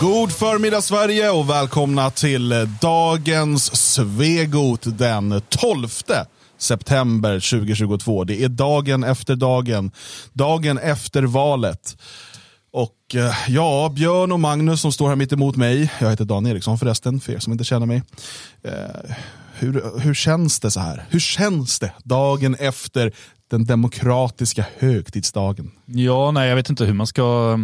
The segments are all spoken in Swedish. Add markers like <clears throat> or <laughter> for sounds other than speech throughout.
God förmiddag Sverige och välkomna till dagens Svegot den 12 september 2022. Det är dagen efter dagen, dagen efter valet. Och eh, ja, Björn och Magnus som står här mitt emot mig, jag heter Dan Eriksson förresten, för er som inte känner mig. Eh, hur, hur känns det så här? Hur känns det dagen efter den demokratiska högtidsdagen? Ja, nej, jag vet inte hur man ska,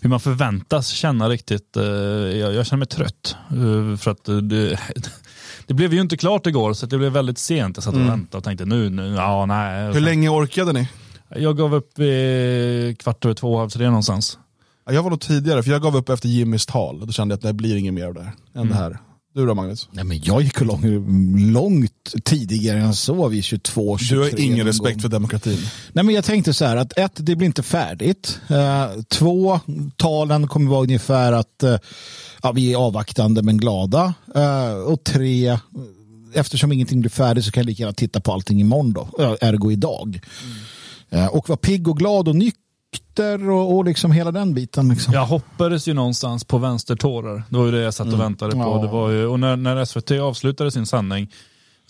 hur man förväntas känna riktigt. Eh, jag, jag känner mig trött. eh, För att det, <laughs> det blev ju inte klart igår, så det blev väldigt sent. Jag satt och väntade och tänkte nu, nu ja, nej. Hur länge orkade ni? Jag gav upp eh, kvart över två, halv tre någonstans. Ja, Jag var nog tidigare, för jag gav upp efter Jimmys tal. Då kände jag att det blir inget mer av det här än det här. Du då Magnus? Nej, men jag gick lång, långt tidigare än så, vid 22, 23. Du har ingen respekt gång. för demokratin. Nej, men jag tänkte så här att ett, det blir inte färdigt. Eh, två, talen kommer vara ungefär att eh, ja, vi är avvaktande men glada. Eh, och tre, eftersom ingenting blir färdigt så kan jag lika gärna titta på allting imorgon då, eh, ergo idag. Eh, och vara pigg och glad och nykter och, och liksom hela den biten. Liksom. Jag hoppades ju någonstans på vänstertårar. Det var ju det jag satt och väntade på. Ja. Det var ju, och när, när SVT avslutade sin sändning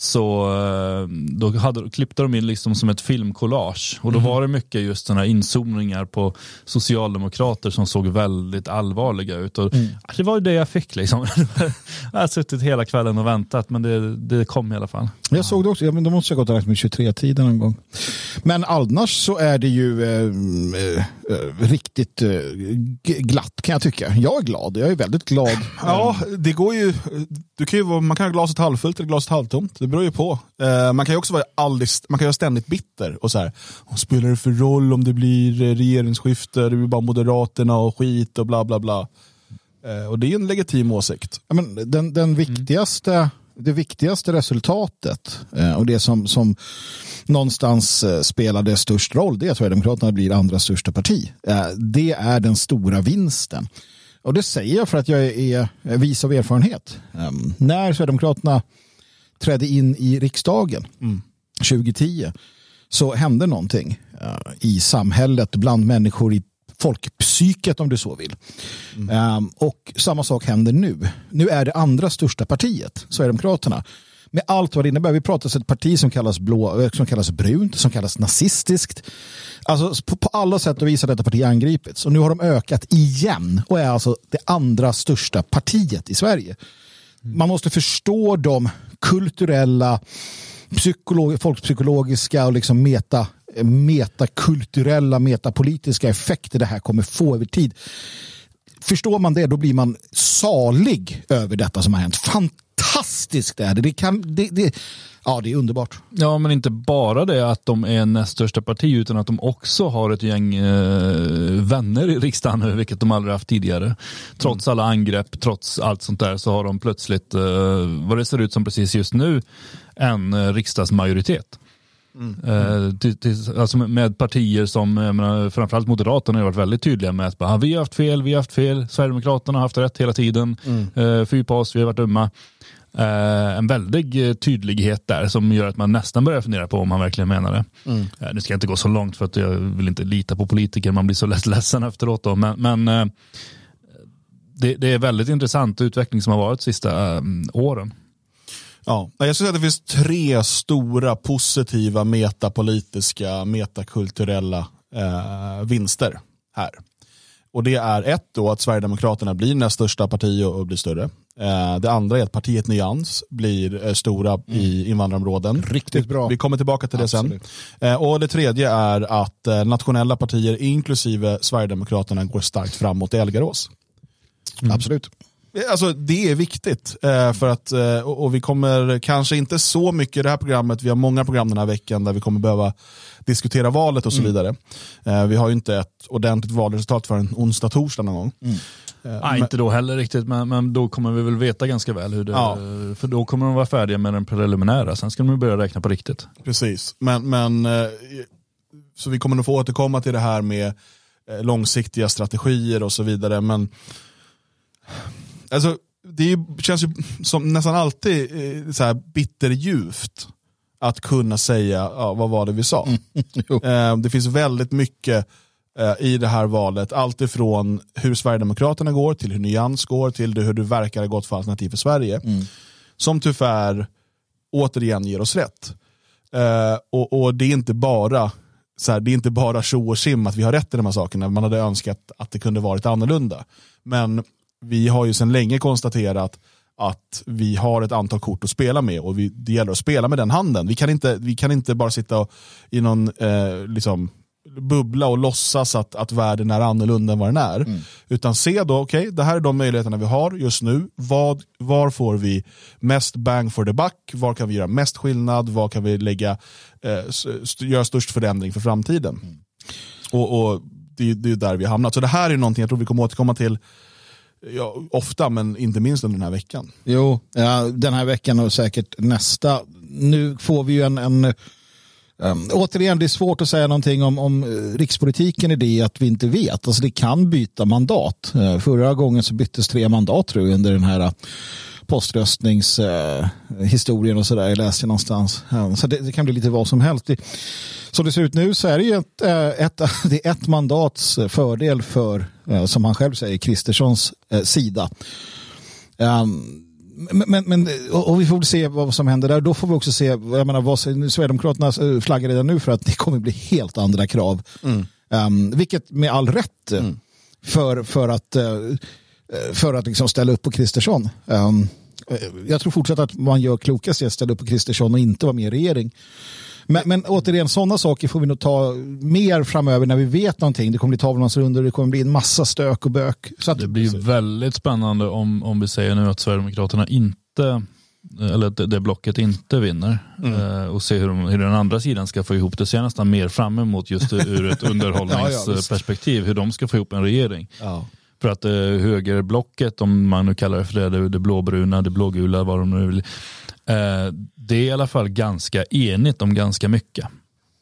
så eh, då hade, klippte de in liksom som ett filmkollage. Och då var det mycket just sådana här inzoomningar på socialdemokrater som såg väldigt allvarliga ut. Och Det var ju det jag fick. Liksom. <laughs> jag har suttit hela kvällen och väntat men det, det kom i alla fall. Jag såg det också, ja, men då måste jag gått och med 23-tiden någon gång. Men annars så är det ju eh, eh, eh, riktigt eh, glatt kan jag tycka. Jag är glad, jag är väldigt glad. Ja, det går ju. Du kan ju man kan ha glaset halvfullt eller glaset halvtomt. Det beror ju på. Eh, man kan ju också vara aldrig, man kan vara ständigt bitter och så här. Vad spelar det för roll om det blir eh, regeringsskifte? Det blir bara Moderaterna och skit och bla bla bla. Eh, och det är en legitim åsikt. Ja, men den, den viktigaste, det viktigaste resultatet eh, och det som, som någonstans eh, spelade störst roll det är att Sverigedemokraterna blir andra största parti. Det är den stora vinsten. Och det säger jag för att jag är, vis av erfarenhet. Eh, när Sverigedemokraterna trädde in i riksdagen 2010 så hände någonting eh, i samhället bland människor i folkpsyket om du så vill. Ehm, och samma sak händer nu. Nu är det andra största partiet, Sverigedemokraterna. Med allt vad det innebär. Vi pratar om ett parti som kallas, blå, eh, som kallas brunt, som kallas nazistiskt. Alltså på, på alla sätt och vis har detta parti angripits. Och nu har de ökat igen och är alltså det andra största partiet i Sverige. Mm. Man måste förstå de kulturella, psykolog, folkpsykologiska och liksom meta, metakulturella, metapolitiska effekter det här kommer få över tid. Förstår man det, då blir man salig över detta som har hänt. Fantastiskt är det. Det, kan, det, det, ja, det är underbart. Ja, men inte bara det att de är näst största parti utan att de också har ett gäng eh, vänner i riksdagen nu, vilket de aldrig haft tidigare. Trots alla angrepp, trots allt sånt där så har de plötsligt, eh, vad det ser ut som precis just nu, en eh, riksdagsmajoritet. Eh, till, till, alltså med, partier som, menar, framförallt Moderaterna har varit väldigt tydliga med att bara, "Ah, vi har haft fel, vi har haft fel, Sverigedemokraterna har haft rätt hela tiden, mm. på oss, vi har varit dumma. Eh, en väldig eh, tydlighet där som gör att man nästan börjar fundera på om man verkligen menar det. Eh, nu ska jag inte gå så långt för att jag vill inte lita på politiker, man blir så lätt <laughs> ledsen efteråt. Då. Men, men det, det är väldigt intressant utveckling som har varit de sista åren. Ja, jag skulle säga att det finns tre stora positiva metapolitiska, metakulturella eh, vinster här. Och det är ett då att Sverigedemokraterna blir näst största parti och, och blir större. Eh, det andra är att partiet Nyans blir eh, stora i invandrarområden. Riktigt bra. Vi kommer tillbaka till det Absolut. sen. Eh, och det tredje är att eh, nationella partier, inklusive Sverigedemokraterna, går starkt framåt i Elgarås. Absolut. Alltså, det är viktigt. Eh, för att, eh, och, vi kommer kanske inte så mycket i det här programmet, vi har många program den här veckan där vi kommer behöva diskutera valet och så vidare. Eh, vi har ju inte ett ordentligt valresultat förrän onsdag, torsdag någon gång. Eh, Nej, men- inte då heller riktigt, men, men då kommer vi väl veta ganska väl hur det, Ja. för då kommer de vara färdiga med den preliminära, sen ska de börja räkna på riktigt. Precis, men, men så vi kommer nog få återkomma till det här med långsiktiga strategier och så vidare. Men alltså, det är känns ju som nästan alltid eh, så här bitterljuvt att kunna säga ja, vad var det vi sa. <laughs> Jo. Eh, det finns väldigt mycket eh, i det här valet. Allt ifrån hur Sverigedemokraterna går till hur Nyans går till hur det verkar ha gått för Alternativ för Sverige. Som tyvärr återigen ger oss rätt. Eh, och, och det är inte bara så här, det är inte bara tjo och sim att vi har rätt i de här sakerna. Man hade önskat att det kunde varit annorlunda. Men vi har ju sedan länge konstaterat att vi har ett antal kort att spela med och vi, det gäller att spela med den handen. Vi kan inte, vi kan inte bara sitta och, i någon eh, liksom, bubbla och låtsas att, att världen är annorlunda än vad den är. Mm. Utan se då, okej, okay, det här är de möjligheterna vi har just nu. Vad, var får vi mest bang for the buck? Var kan vi göra mest skillnad? Var kan vi lägga, eh, st göra störst förändring för framtiden? Mm. Och, och det, det är där vi har hamnat. Så det här är någonting jag tror vi kommer återkomma till ja, ofta, men inte minst under den här veckan. Jo, ja, den här veckan och säkert nästa. Nu får vi ju en, en Um, återigen, det är svårt att säga någonting om, om eh, rikspolitiken i det att vi inte vet. Alltså det kan byta mandat. Uh, förra gången så byttes tre mandat tror jag under den här poströstningshistorien och sådär. Jag läste någonstans. Så det, det, kan bli lite vad som helst. Det, som det ser ut nu så är det ju ett, ett, <laughs> det är ett mandats fördel för, som han själv säger, Kristerssons sida. Um, men, men, och vi får väl se vad som händer där. Då får vi också se, jag menar, vad, Sverigedemokraterna flaggar redan nu för att det kommer bli helt andra krav. Mm. Um, vilket med all rätt mm. för, för att, uh, för att liksom ställa upp på Kristersson. Um, jag tror fortsatt att man gör klokast i att ställa upp på Kristersson och inte vara med i regering. Men, men återigen, sådana saker får vi nog ta mer framöver när vi vet någonting. Det kommer bli tavlansrundor, det kommer bli en massa stök och bök. Så att, det blir väldigt spännande om, om vi säger nu att Sverigedemokraterna inte eller det, det blocket inte vinner mm. eh, och se hur, de, hur den andra sidan ska få ihop det. Så jag nästan mer fram emot just ur ett <laughs> underhållningsperspektiv, ja, ja, hur de ska få ihop en regering. Ja. För att eh, högerblocket, om man nu kallar det för det, det, blåbruna, det blågula, vad de nu vill, eh, det är i alla fall ganska enigt om ganska mycket.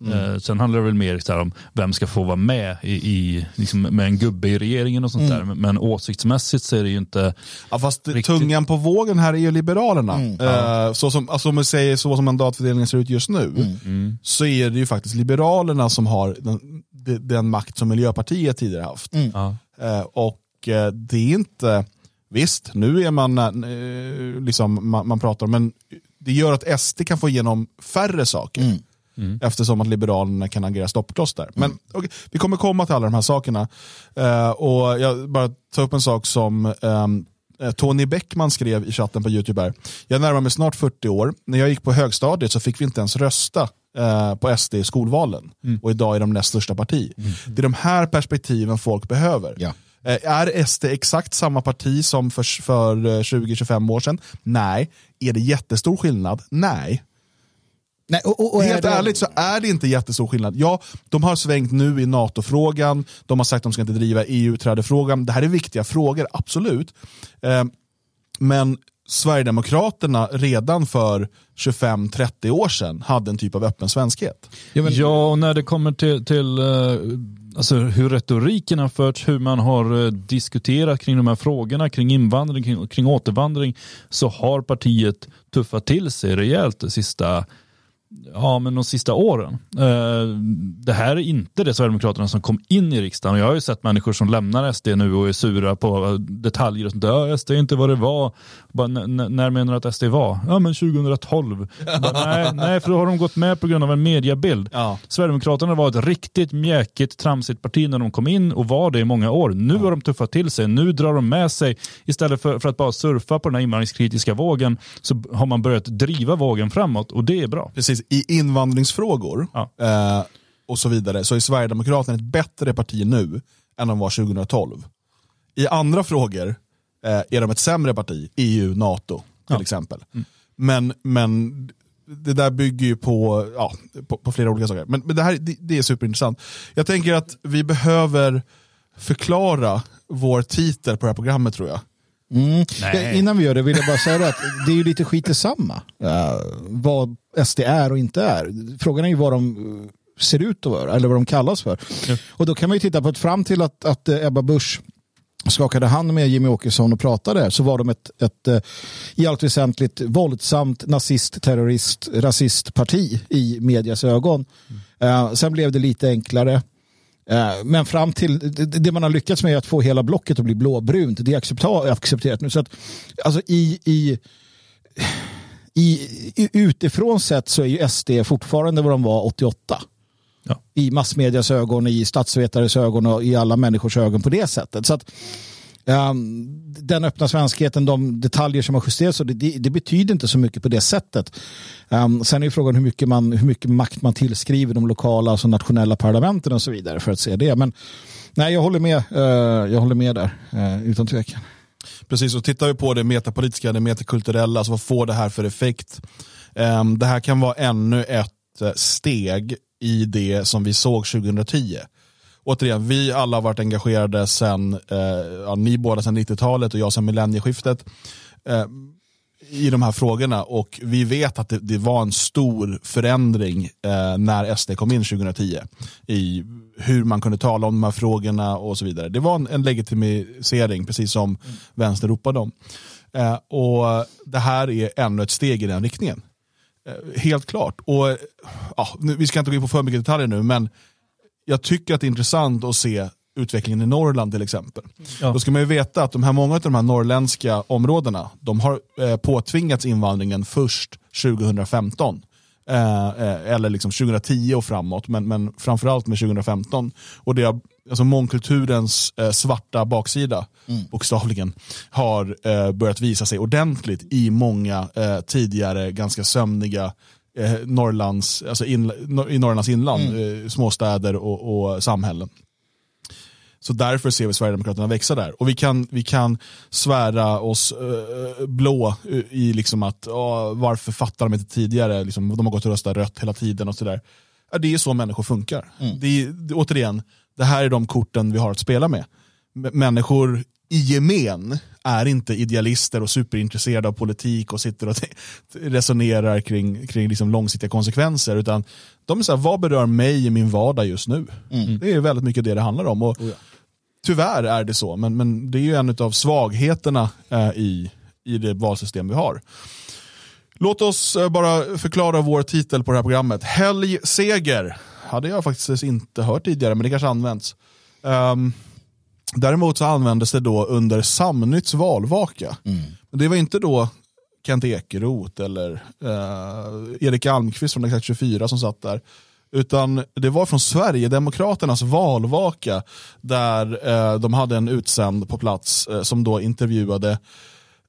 Mm. Eh, sen handlar det väl mer så om vem ska få vara med i, i liksom med en gubbe i regeringen och sånt mm. där. Men, åsiktsmässigt så är det ju inte... Ja, fast riktigt... tungan på vågen här är ju Liberalerna. Mm. Uh, så som, alltså om vi säger så som mandatfördelningen ser ut just nu, mm. Mm. så är det ju faktiskt Liberalerna som har den, den makt som Miljöpartiet tidigare haft. Uh, och det är inte... Visst, nu är man, liksom, man, man pratar om, men det gör att SD kan få igenom färre saker. Mm. Mm. Eftersom att Liberalerna kan agera stoppkloss där. Men mm. okay, vi kommer komma till alla de här sakerna. Uh, och jag bara ta upp en sak som um, Tony Bäckman skrev i chatten på YouTube. Här. Jag närmar mig snart 40 år. När jag gick på högstadiet så fick vi inte ens rösta uh, på SD i skolvalen. Mm. Och idag är de näst största parti. Mm. Det är de här perspektiven folk behöver. Ja. Är SD exakt samma parti som för, för 20-25 år sedan? Nej. Är det jättestor skillnad? Nej. Nej, och, och, och Helt det... ärligt så är det inte jättestor skillnad. Ja, de har svängt nu i NATO-frågan, de har sagt att de ska inte driva EU-trädefrågan. Det här är viktiga frågor, absolut. Eh, men Sverigedemokraterna redan för 25-30 år sedan hade en typ av öppen svenskhet. Ja, men... ja och när det kommer till, till uh, alltså hur retoriken har förts, hur man har eh, diskuterat kring de här frågorna, kring invandring, kring, kring återvandring, så har partiet tuffat till sig rejält det sista ja, men de sista åren. Eh, det här är inte det Sverigedemokraterna som kom in i riksdagen. Jag har ju sett människor som lämnar SD nu och är sura på detaljer och sånt. Ja, SD är inte vad det var. Bara, när menar du att SD var? Ja, men 2012. Bara, nej, <laughs> nej, för då har de gått med på grund av en mediabild. Ja. Sverigedemokraterna var ett riktigt mjäkigt, tramsigt parti när de kom in och var det i många år. Nu ja. har de tuffat till sig. Nu drar de med sig, istället för, för att bara surfa på den här invandringskritiska vågen, så har man börjat driva vågen framåt och det är bra. Precis i invandringsfrågor ja. eh, och så vidare så är Sverigedemokraterna ett bättre parti nu än de var 2012. I andra frågor eh, är de ett sämre parti, EU, NATO till ja. exempel. Mm. Men, men det där bygger ju på, ja, på, på flera olika saker. Men, men det här det, det är superintressant. Jag tänker att vi behöver förklara vår titel på det här programmet tror jag. Mm. Innan vi gör det vill jag bara säga att det är ju lite skit samma. Uh, vad SD är och inte är. Frågan är ju vad de uh, ser ut att vara, eller vad de kallas för. Ja. Och då kan man ju titta på att fram till att, att uh, Ebba Busch skakade hand med Jimmy Åkesson och pratade så var de ett, ett uh, i allt väsentligt våldsamt nazist, terrorist, rasistparti i medias ögon. Mm. sen blev det lite enklare. Eh, Men fram till det- man har lyckats med är att få hela blocket att bli blåbrunt. Det är accepterat nu. Så att, alltså i, i, i, utifrån sett så är ju SD fortfarande vad de var 88. Ja. I massmedias ögon, i statsvetares ögon och i alla människors ögon på det sättet. Så att, Ehm, den öppna svenskheten, de detaljer som har justerats, det, det, det betyder inte så mycket på det sättet. Um, sen är frågan hur mycket, man, hur mycket makt man tillskriver de lokala, alltså nationella parlamenten och så vidare för att se det. Men nej, jag håller med, eh, jag håller med där, eh, utan tvekan. Precis, och tittar vi på det metapolitiska, det metakulturella, alltså vad får det här för effekt? Ehm, det här kan vara ännu ett eh, steg i det som vi såg 2010. Återigen, vi alla har varit engagerade sen, eh, ja, ni båda sedan 90-talet och jag sedan millennieskiftet. Eh, i de här frågorna och vi vet att det, det var en stor förändring eh, när SD kom in 2010 i hur man kunde tala om de här frågorna och så vidare. Det var en, en legitimisering, precis som vänster ropade om. Eh, och Det här är ännu ett steg i den riktningen. Eh, helt klart. Och ja, nu, Vi ska inte gå in på för mycket detaljer nu, men jag tycker att det är intressant att se utvecklingen i Norrland till exempel. Ja. Då ska man ju veta att de här, många av de här norrländska områdena, de har eh, påtvingats invandringen först 2015. Eh, eh, eller liksom 2010 och framåt, men, men framförallt med 2015. Och det har, alltså mångkulturens eh, svarta baksida, bokstavligen, har eh, börjat visa sig ordentligt i många eh, tidigare ganska sömniga eh, Norrlands, alltså in, i Norrlands inland, eh, småstäder och, och samhällen. Så därför ser vi Sverigedemokraterna växa där. Och vi kan, vi kan svära oss eh, blå eh, i liksom att åh, varför fattar de inte tidigare? Liksom, de har gått och röstat rött hela tiden och sådär. Ja, det är så människor funkar. Det är, återigen, det här är de korten vi har att spela med. Människor i gemen är inte idealister och superintresserade av politik och sitter och <laughs> resonerar kring, kring liksom långsiktiga konsekvenser. Utan de är så här, vad berör mig i min vardag just nu? Det är väldigt mycket det det handlar om. Och Tyvärr är det så, men, men det är ju en av svagheterna eh, i, i det valsystem vi har. Låt oss eh, bara förklara vår titel på det här programmet. Helgseger. Hade jag faktiskt inte hört tidigare, men det kanske används. Ehm, däremot så användes det då under Samnytts valvaka. Men det var inte då Kent Ekeroth eller eh, Erik Almqvist från Exakt 24 som satt där. Utan det var från Sverigedemokraternas valvaka där eh, de hade en utsänd på plats eh, som då intervjuade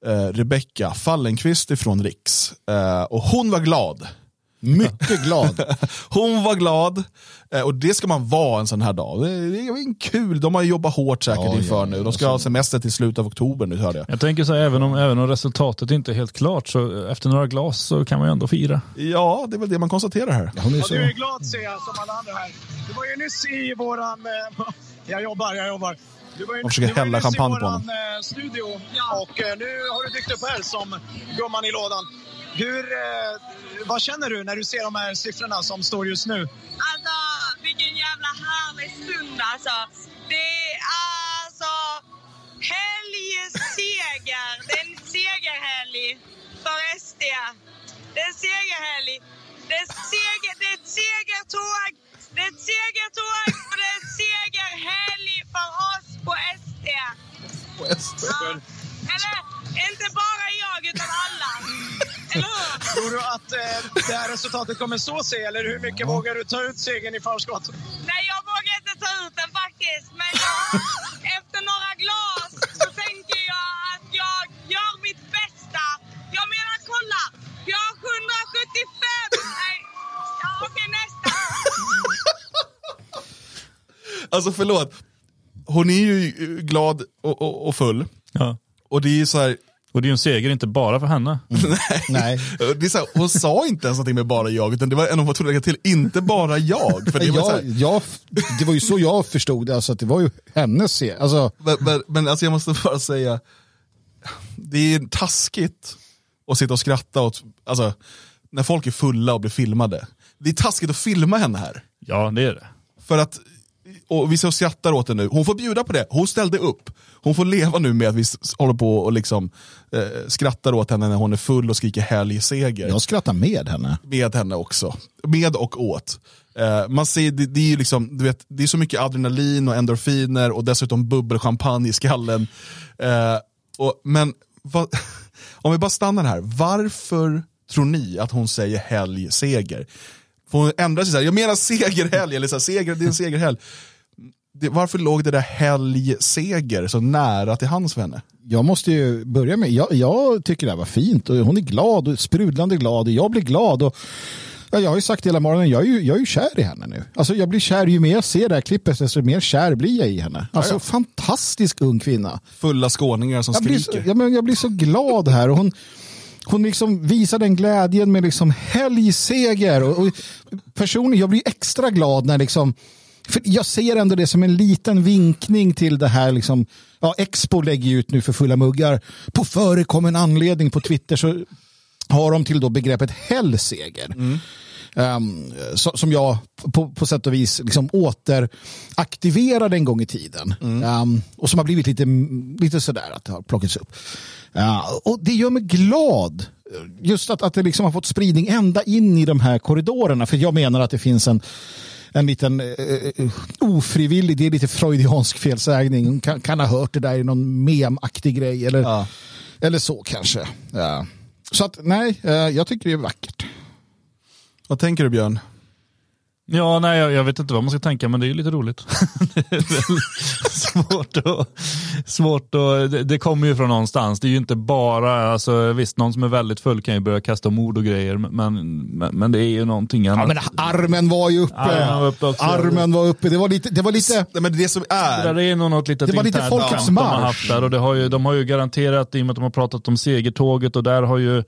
eh, Rebecka Fallenkvist ifrån Riks. Eh, och hon var glad. Mycket glad. <laughs> Hon var glad eh, och det ska man vara en sån här dag. Det det är en kul, de har jobbat hårt säkert Ja, inför ja, nu. ja, De ska ha semester till slutet av oktober nu hörde jag. Jag tänker så här, även om, även om resultatet inte är helt klart så efter några glas så kan man ju ändå fira. Ja, det är väl det man konstaterar här. Hon är Ja, så... du är glad ser jag, som alla andra här. Du var ju nyss i våran... Eh, <laughs> jag jobbar, jag jobbar. Du var ju, Och försöker hälla champagne i på våran eh, studio och nu har du dykt upp här som gumman i lådan. Hur, eh, vad känner du när du ser de här siffrorna som står just nu? Alltså, vilken jävla härlig stund alltså. Det är alltså helgseger. Det är en segerhelg för SD. Det är en segerhelg. Det är, seger, det är ett segertåg. Det är ett segertåg och det är en segerhelg för oss på SD. Ja. Eller, inte bara jag utan alla. <laughs> Eller hur? Tror du att eh, det här resultatet kommer så sig eller hur mycket vågar du ta ut segern i förskott? Nej, jag vågar inte ta ut den faktiskt. Men jag, <laughs> efter några glas så tänker jag att jag gör mitt bästa. Jag menar, kolla! Jag har 175! Nej, ja, okej, nästa. Alltså förlåt, hon är ju glad och, och, och full. Ja. Och det är ju så här, Och det är ju en seger inte bara för henne. <laughs> Nej. det är så här, hon sa inte ens någonting med bara jag, utan det var en hon var tvungen att lägga till, inte bara jag. För det, var Jag, här, jag, det var ju så jag förstod det, alltså att det var ju hennes se. Alltså, men men, men alltså jag måste bara säga, det är taskigt att sitta och skratta åt, alltså, när folk är fulla och blir filmade. Det är taskigt att filma henne här. Ja, det är det. För att och vi så skrattar åt det nu. Hon får bjuda på det. Hon ställde upp. Hon får leva nu med att vi håller på och liksom eh, skrattar åt henne när hon är full och skriker helgseger. Jag skrattar med henne. Med henne också. Med och åt. Eh, man ser, det, det är ju liksom, du vet, det är så mycket adrenalin och endorfiner och dessutom bubbelchampagne i skallen. Eh, och, men vad, <laughs> om vi bara stannar här, varför tror ni att hon säger helgseger? Får hon ändra sig så här, jag menar segerhelg, eller så här, seger, det är en segerhelg. Det, varför låg det där helgseger så nära till hands för henne? Jag måste ju börja med, jag, jag tycker det här var fint och hon är glad och sprudlande glad och jag blir glad. Och, ja, jag har ju sagt hela morgonen, jag är, ju, jag är ju kär i henne nu. Alltså jag blir kär, ju mer jag ser det här klippet desto mer kär blir jag i henne. Alltså Ja, ja. fantastisk ung kvinna. Fulla skåningar som Jag blir, så, skriker. ja, men jag blir så glad här. Och hon, hon liksom visar den glädjen med liksom helgseger. Och, och personligen, jag blir extra glad när liksom för jag ser ändå det som en liten vinkning till det här. Liksom, ja, Expo lägger ut nu för fulla muggar. På förekommen anledning på Twitter så har de till då begreppet helgseger. Um, så, som jag på, på sätt och vis liksom återaktiverade en gång i tiden. Um, och som har blivit lite, lite sådär att det har plockats upp. Uh, och det gör mig glad. Just att, att det liksom har fått spridning ända in i de här korridorerna. För jag menar att det finns en en liten uh, ofrivillig, det är lite freudiansk felsägning. Hon kan, kan ha hört det där i någon memaktig grej. Eller, Ja. eller så kanske. Ja. Så att nej, eh, jag tycker det är vackert. Vad tänker du Björn? Ja, nej, jag, jag vet inte vad man ska tänka, men det är ju lite roligt. det <laughs> är svårt att... Svårt att det, det kommer ju från någonstans. Det är ju inte bara, alltså, visst, någon som är väldigt full kan ju börja kasta om ord och grejer, men, men, men det är ju någonting Ja, annat. men armen var ju uppe. Armen var uppe också. Armen var uppe. Det var lite... Det var lite Nej, men det som Det är, där är nog något litet Det var lite Folkets skämt de har marsch. haft där och det har ju, de har ju garanterat, i och med att de har pratat om segertåget och där har ju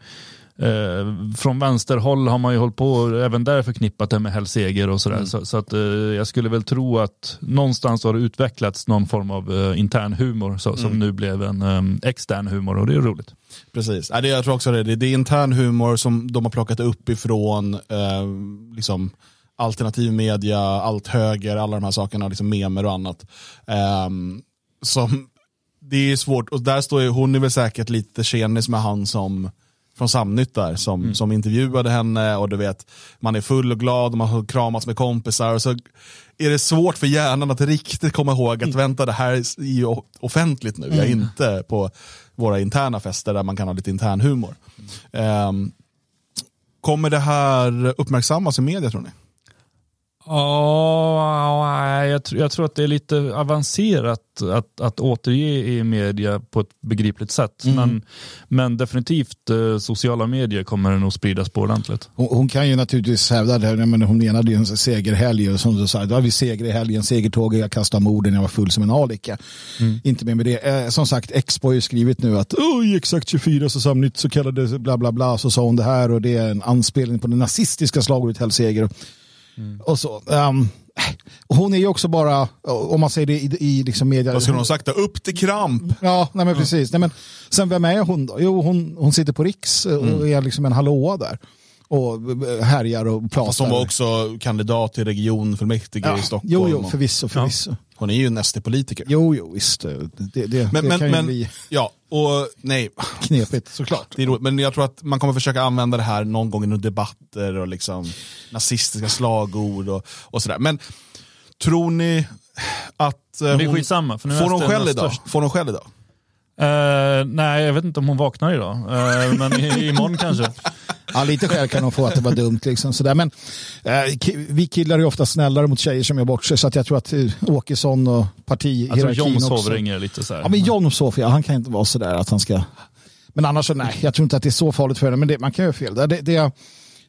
eh, från vänsterhåll har man ju hållit på och även där förknippat det med helgseger och sådär. Så, så att eh, jag skulle väl tro att någonstans har det utvecklats någon form av eh, intern humor så, som nu blev en eh, extern humor och det är roligt. precis. Nej, det, jag tror också det, det, det är intern humor som de har plockat upp ifrån eh, liksom, alternativ media, allt höger, alla de här sakerna, liksom memer och annat. Ehm, som, det är svårt, och där står ju, hon är väl säkert lite tjenis med han som från Samnytt där, som, som intervjuade henne och du vet, man är full och glad och man har kramats med kompisar. Och så är det svårt för hjärnan att riktigt komma ihåg att vänta det här är ju offentligt nu, jag är inte på våra interna fester där man kan ha lite intern humor. Ehm, kommer det här uppmärksammas i media tror ni? Ja, jag, tr- jag tror att det är lite avancerat att, att återge i media på ett begripligt sätt. Men, men definitivt eh, sociala medier kommer det nog spridas på ordentligt. Hon, hon kan ju naturligtvis hävda det. här, Men hon menade ju en segerhelg. Som du sa, då har vi seger i helgen, segertåg, jag kastade morden, jag var full som en alika. Inte mer med det. Eh, som sagt, Expo har ju skrivit nu att i exakt 24 så samnytt så kallade bla bla bla så sa hon det här och det är en anspelning på det nazistiska slagordet Och så. ehm, hon är ju också bara, om man säger det i, i liksom media. Vad skulle hon sagt då? Upp till kramp! Ja, nej men precis. Nej, men, sen vem är hon då? Jo, hon, hon sitter på Riks eh, och är liksom en hallåa där. Och eh, härjar och pratar. Hon var också kandidat till regionfullmäktige ja. i Stockholm. Jo, jo, förvisso. förvisso. Hon är ju en SD-politiker. Jo, jo, visst. eh, Det, det, Men, det men, kan ju men bli ja, och nej, knepigt såklart. det är roligt. Men jag tror att man kommer försöka använda det här någon gång i debatter och liksom nazistiska slagord och, och sådär. Men tror ni att... eh, Men det är hon- Får hon skäll idag? störst. Får hon skäll idag? Eh, nej, jag vet inte om hon vaknar idag. Eh, men i, imorgon kanske. <laughs> Ja, lite skäl kan hon få att det var dumt. Liksom, sådär. Men ki- vi killar är ofta snällare mot tjejer som gör bort sig. Så att jag tror att eh, Åkesson och Jag tror partihierarkin också. sovringer lite så här. Ja, men John Sofia, han kan inte vara sådär att han ska... Men annars så nej, jag tror inte att det är så farligt för henne. Men det, man kan göra fel. Det, det,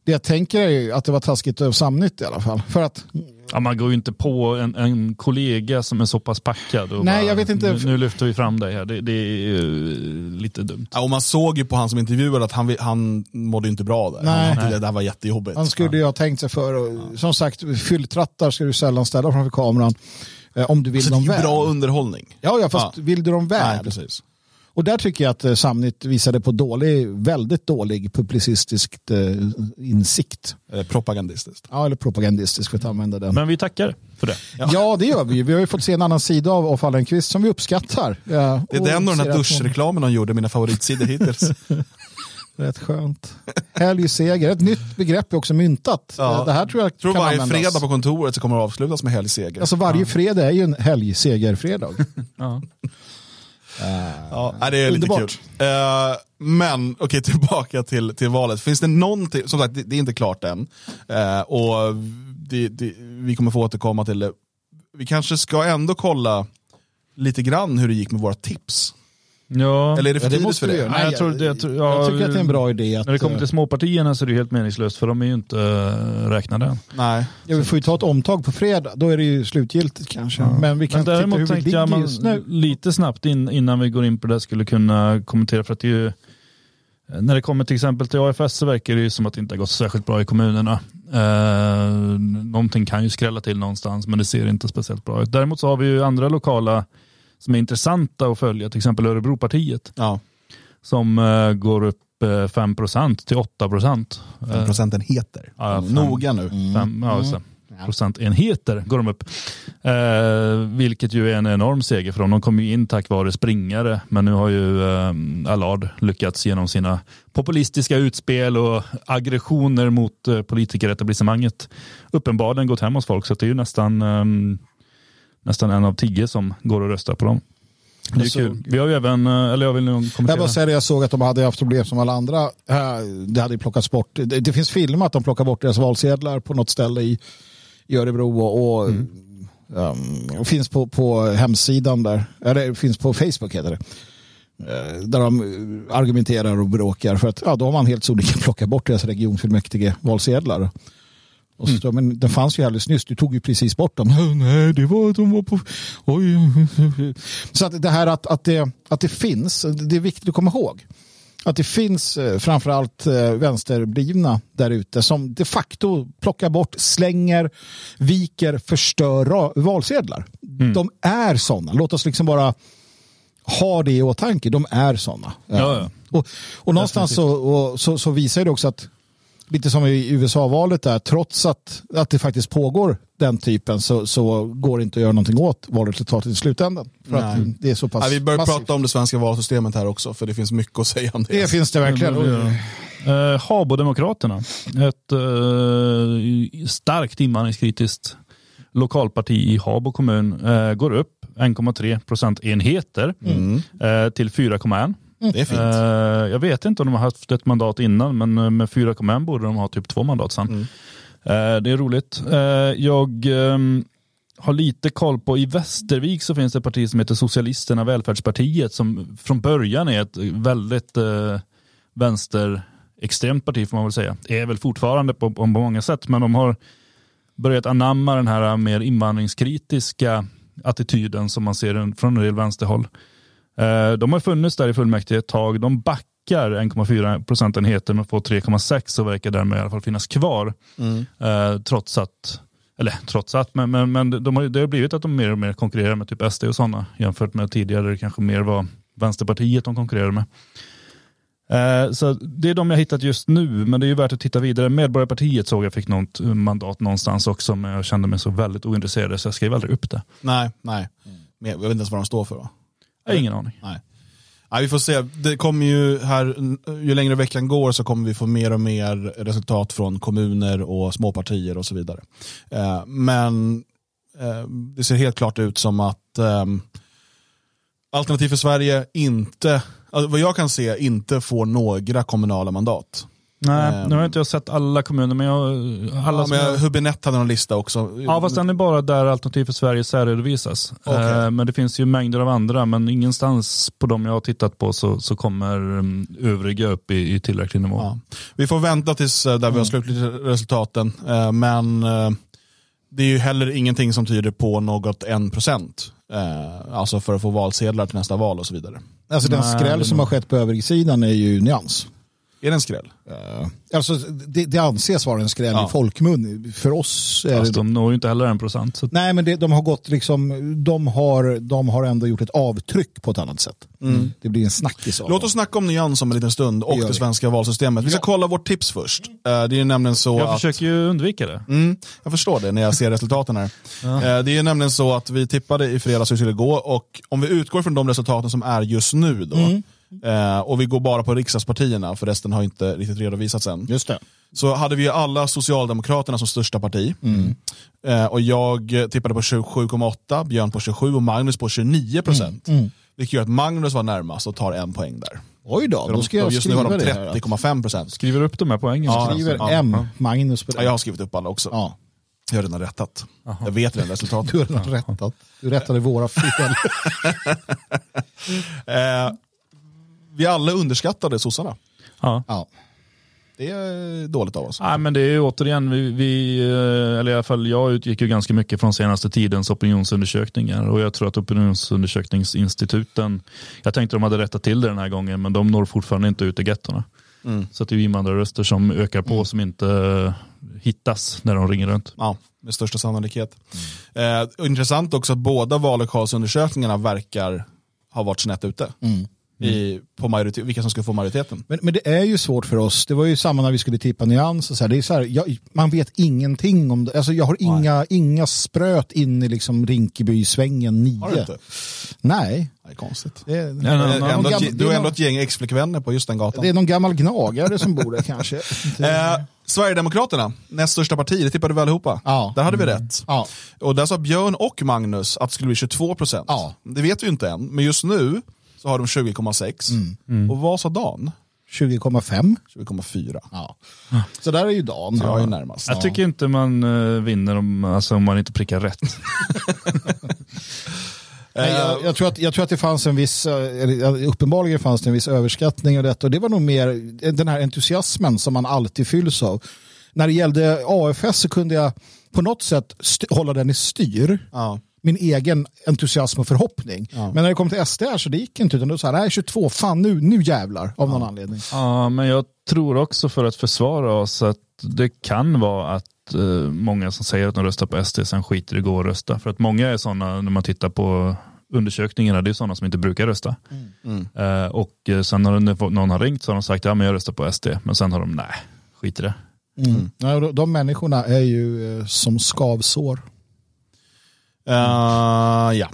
det, jag, tänker är ju att det var taskigt av Samnytt i alla fall. För att, Ja, man går ju inte på en, en kollega som är så pass packad. Och Nej, bara, jag vet inte. Nu, nu lyfter vi fram dig här. Det, det är ju lite dumt. Ja, och man såg ju på han som intervjuade att han, han mådde inte bra där. Nej. Han, tyckte det där var jättejobbigt. han skulle ju ha tänkt sig för. Och, som sagt, fylltrattar ska du sällan ställa framför kameran. Eh, om du vill Så det är dem ju väl. bra underhållning. Ja, ja, fast Ja. vill du dem väl? Nej, precis. Och där tycker jag att eh, Samnytt visade på dålig, väldigt dålig publicistisk eh, insikt. Eh, propagandistiskt. Ja, eller propagandistisk för att använda den. Men vi tackar för det. Ja. det gör vi. Vi har ju fått se en annan sida av, av Fallenkvist som vi uppskattar. Ja, Det är den och den här hon- duschreklamen de gjorde, mina favoritsidor hittills. <laughs> Rätt skönt. Helgseger, ett nytt begrepp är också myntat. Ja. Det här tror jag, Jag tror kan varje användas. fredag på kontoret så kommer det avslutas med helgseger. Alltså varje fredag är ju en helgsegerfredag. <laughs> Ja. Ja, det är lite Underbart. kul. Eh, men okej, <laughs> tillbaka till, till valet. Finns det någonting, som sagt det, det är inte klart än. Eh, och det, det, vi kommer få återkomma till det. Vi kanske ska ändå kolla lite grann hur det gick med våra tips. Ja. Eller är det för Ja, det tidigt måste för det? Nej, jag, tror, det, jag, tror, ja, jag tycker att det är en bra idé. Att, När det kommer eh, till småpartierna så är det helt meningslöst för de är ju inte uh, räknade än. Nej. ja, vi får ju ta ett omtag på fredag, då är det ju slutgiltigt kanske. Men vi kan Men titta hur däremot vi tänkte jag ligger man, just nu. lite snabbt in, innan vi går in på det skulle kunna kommentera för att det är ju när det kommer till exempel till AFS så verkar det ju som att det inte har gått särskilt bra i kommunerna. Eh, någonting kan ju skrälla till någonstans men det ser inte speciellt bra ut. Däremot så har vi ju andra lokala som är intressanta att följa, till exempel Örebropartiet Ja, som eh, går upp eh, 5% till 8%. fem procentenheter. Ja, fem. Noga nu. Fem, ja, just det. procentenheter går de upp. Eh, vilket ju är en enorm seger för dem. De kom ju in tack vare springare, men nu har ju eh, Allard lyckats genom sina populistiska utspel och aggressioner mot eh, politikeretablissemanget uppenbarligen gått hem hos folk. Så det är ju nästan, eh, nästan en av tio som går och röstar på dem. Det är kul. Vi har ju även, eh, eller jag vill nog Jag kommentera. bara säger det, jag såg att de hade haft problem som alla andra. Eh, Det hade ju plockats bort. Det, det finns filmat, de plockar bort deras valsedlar på något ställe i, i Örebro och, och um, finns på, på hemsidan där. Eller finns på Facebook heter det. Eh, Där de argumenterar och bråkar för att ja, då har man helt sonika plockat bort deras regionfullmäktige valsedlar. Och så, står, Men den fanns ju alldeles nyss, du tog ju precis bort dem. <laughs> Nej, det var, de var på... Oj. <laughs> Så att det här att, att, det, att det finns, det är viktigt att komma ihåg. Att det finns eh, framförallt eh, vänsterblivna där ute som de facto plockar bort, slänger, viker, förstör valsedlar. De är sådana. Låt oss liksom bara ha det i åtanke. De är sådana. Ja, ja. Och, och någonstans så, och, så, så visar det också att lite som i USA-valet där, trots att, att det faktiskt pågår den typen så, så går det inte att göra någonting åt valresultatet i slutändan. För att det är så pass Nej, vi bör massivt. prata om det svenska valsystemet här också, för det finns mycket att säga om det. Det finns det verkligen. Uh, Habodemokraterna, ett eh, starkt invandringskritiskt lokalparti i Habo kommun, eh, går upp 1,3 procentenheter eh, till 4,1. Det är fint. Eh, jag vet inte om de har haft ett mandat innan, men eh, med 4,1 borde de ha typ två mandat sen. Eh, det är roligt. Eh, jag ehm, har lite koll på, i Västervik så finns det ett parti som heter Socialisterna Välfärdspartiet som från början är ett väldigt eh, vänsterextremt parti får man väl säga. Det är väl fortfarande på, på många sätt, men de har börjat anamma den här mer invandringskritiska attityden som man ser från en del vänsterhåll. Eh, De har funnits där i fullmäktige ett tag. De backar 1,4 procentenheter men får 3,6 och verkar därmed i alla fall finnas kvar. Eh, Trots att, eller trots att, men, men, men de har, det har blivit att de mer och mer konkurrerar med typ SD och sådana jämfört med tidigare det kanske mer var Vänsterpartiet de konkurrerade med. Eh, Så det är de jag hittat just nu, men det är ju värt att titta vidare. Medborgarpartiet såg jag fick något mandat någonstans också, men jag kände mig så väldigt ointresserad så jag skrev aldrig upp det. Nej, nej. Men Jag vet inte ens vad de står för. Va? Jag har ingen aning. Nej. Nej, vi får se. Det kommer ju här, ju längre veckan går så kommer vi få mer och mer resultat från kommuner och småpartier och så vidare. Eh, men eh, det ser helt klart ut som att eh, Alternativ för Sverige inte, alltså, vad jag kan se, inte får några kommunala mandat. Nej, Ehm. nu har inte jag sett alla kommuner, men jag... Alla Ja, men jag, Hubinett hade någon lista också. ja, fast den är bara där Alternativ för Sverige särredovisas. Okej. Eh, men det finns ju mängder av andra, men ingenstans på de jag har tittat på så, så kommer um, övriga upp i, i tillräcklig nivå. Ja. Vi får vänta tills eh, där vi har slutligt resultaten. Eh, Men eh, det är ju heller ingenting som tyder på något 1%. Eh, Alltså för att få valsedlar till nästa val och så vidare. Alltså den Nej, skräll som har skett på översidan är ju nyans. Är det en skräll? Eh, alltså, det, det anses vara en skräll Ja. i folkmun. För oss är Fast det... de når ju inte heller en procent. Så Nej, men det, de har gått liksom, de har, de har ändå gjort ett avtryck på ett annat sätt. Det blir en snackis av Låt oss snacka om nyans om en liten stund och det vi. svenska valsystemet. Vi ska kolla vårt tips först. Eh, Det är ju nämligen så jag att... försöker ju undvika det. Mm, jag förstår det när jag ser resultaten här. <laughs> Eh, Det är nämligen så att vi tippade i fredags hur det skulle gå och om vi utgår från de resultaten som är just nu då, eh, och vi går bara på riksdagspartierna, för resten har inte riktigt redovisats än. Just det. Så hade vi alla Socialdemokraterna som största parti. Eh, och jag tippade på 27,8, Björn på 27 och Magnus på 29 procent. Vilket gör att Magnus var närmast och tar en poäng där. Oj då, då de- ska jag just nu har skriva de det. här. 30,5 procent. Skriver upp de här poängen. Ja, Skriver ja, M, ja. Magnus på det. Ja, jag har skrivit upp alla också. Ja, Jag har redan rättat. Jag vet redan resultatet. du har redan rättat. Du rättade våra fel. <laughs> Eh, vi alla underskattade sossarna. Ja. ja. Det är dåligt av oss. Nej, men det är ju återigen, vi, vi, eh, eller i alla fall jag utgick ju ganska mycket från senaste tidens opinionsundersökningar och jag tror att opinionsundersökningsinstituten, jag tänkte de hade rättat till det den här gången, men de når fortfarande inte ut i gettorna. Så att det är ju invandrarröster som ökar på som inte eh, hittas när de ringer runt. Ja, med största sannolikhet. Eh, och intressant också att båda vallokalsundersökningarna verkar ha varit snett ute. I, på majoritet, vilka som ska få majoriteten. Men, men det är ju svårt för oss. Det var ju samma när vi skulle tippa nyans. Och så här. Det är så här, jag, man vet ingenting om det. Alltså, jag har inga, inga spröt in i liksom Rinkeby-svängen 9. Har du inte? Nej. Det är konstigt. Det är, ändå, gammal- du har är ändå ett gäng exflickvänner på just den gatan. det är någon gammal gnagare som bor där <laughs> kanske. Eh, Sverigedemokraterna, näst största parti, det tippade vi allihopa. Ja. Där hade vi rätt. Ja. Och där sa Björn och Magnus att det skulle bli 22 procent. Ja. Det vet vi ju inte än, men just nu så har de 20,6. Och vad sa Dan? 20,5. 20,4. Ja. Så där är ju Dan. Så jag är närmast. Jag tycker inte man eh, vinner om, alltså, om man inte prickar rätt. <laughs> Nej, jag, jag, tror att, jag tror att det fanns en viss, eh, uppenbarligen fanns det en viss överskattning av detta och det var nog mer den här entusiasmen som man alltid fylls av. När det gällde AFS så kunde jag på något sätt st- hålla den i styr. Ja. Min egen entusiasm och förhoppning. Men när det kom till SD här så det gick inte utan då sa jag, nej 22, fan nu, nu jävlar av någon anledning. Ja, men jag tror också för att försvara oss att det kan vara att eh, många som säger att de röstar på SD sen skiter i att gå och rösta. För att många är sådana, när man tittar på undersökningarna, det är sådana som inte brukar rösta. Eh, och eh, sen när någon har ringt så har de sagt, ja men jag röstar på SD. Men sen har de, nej, skit i det. Mm. Ja, de, de människorna är ju eh, som skavsår. Eh, ja.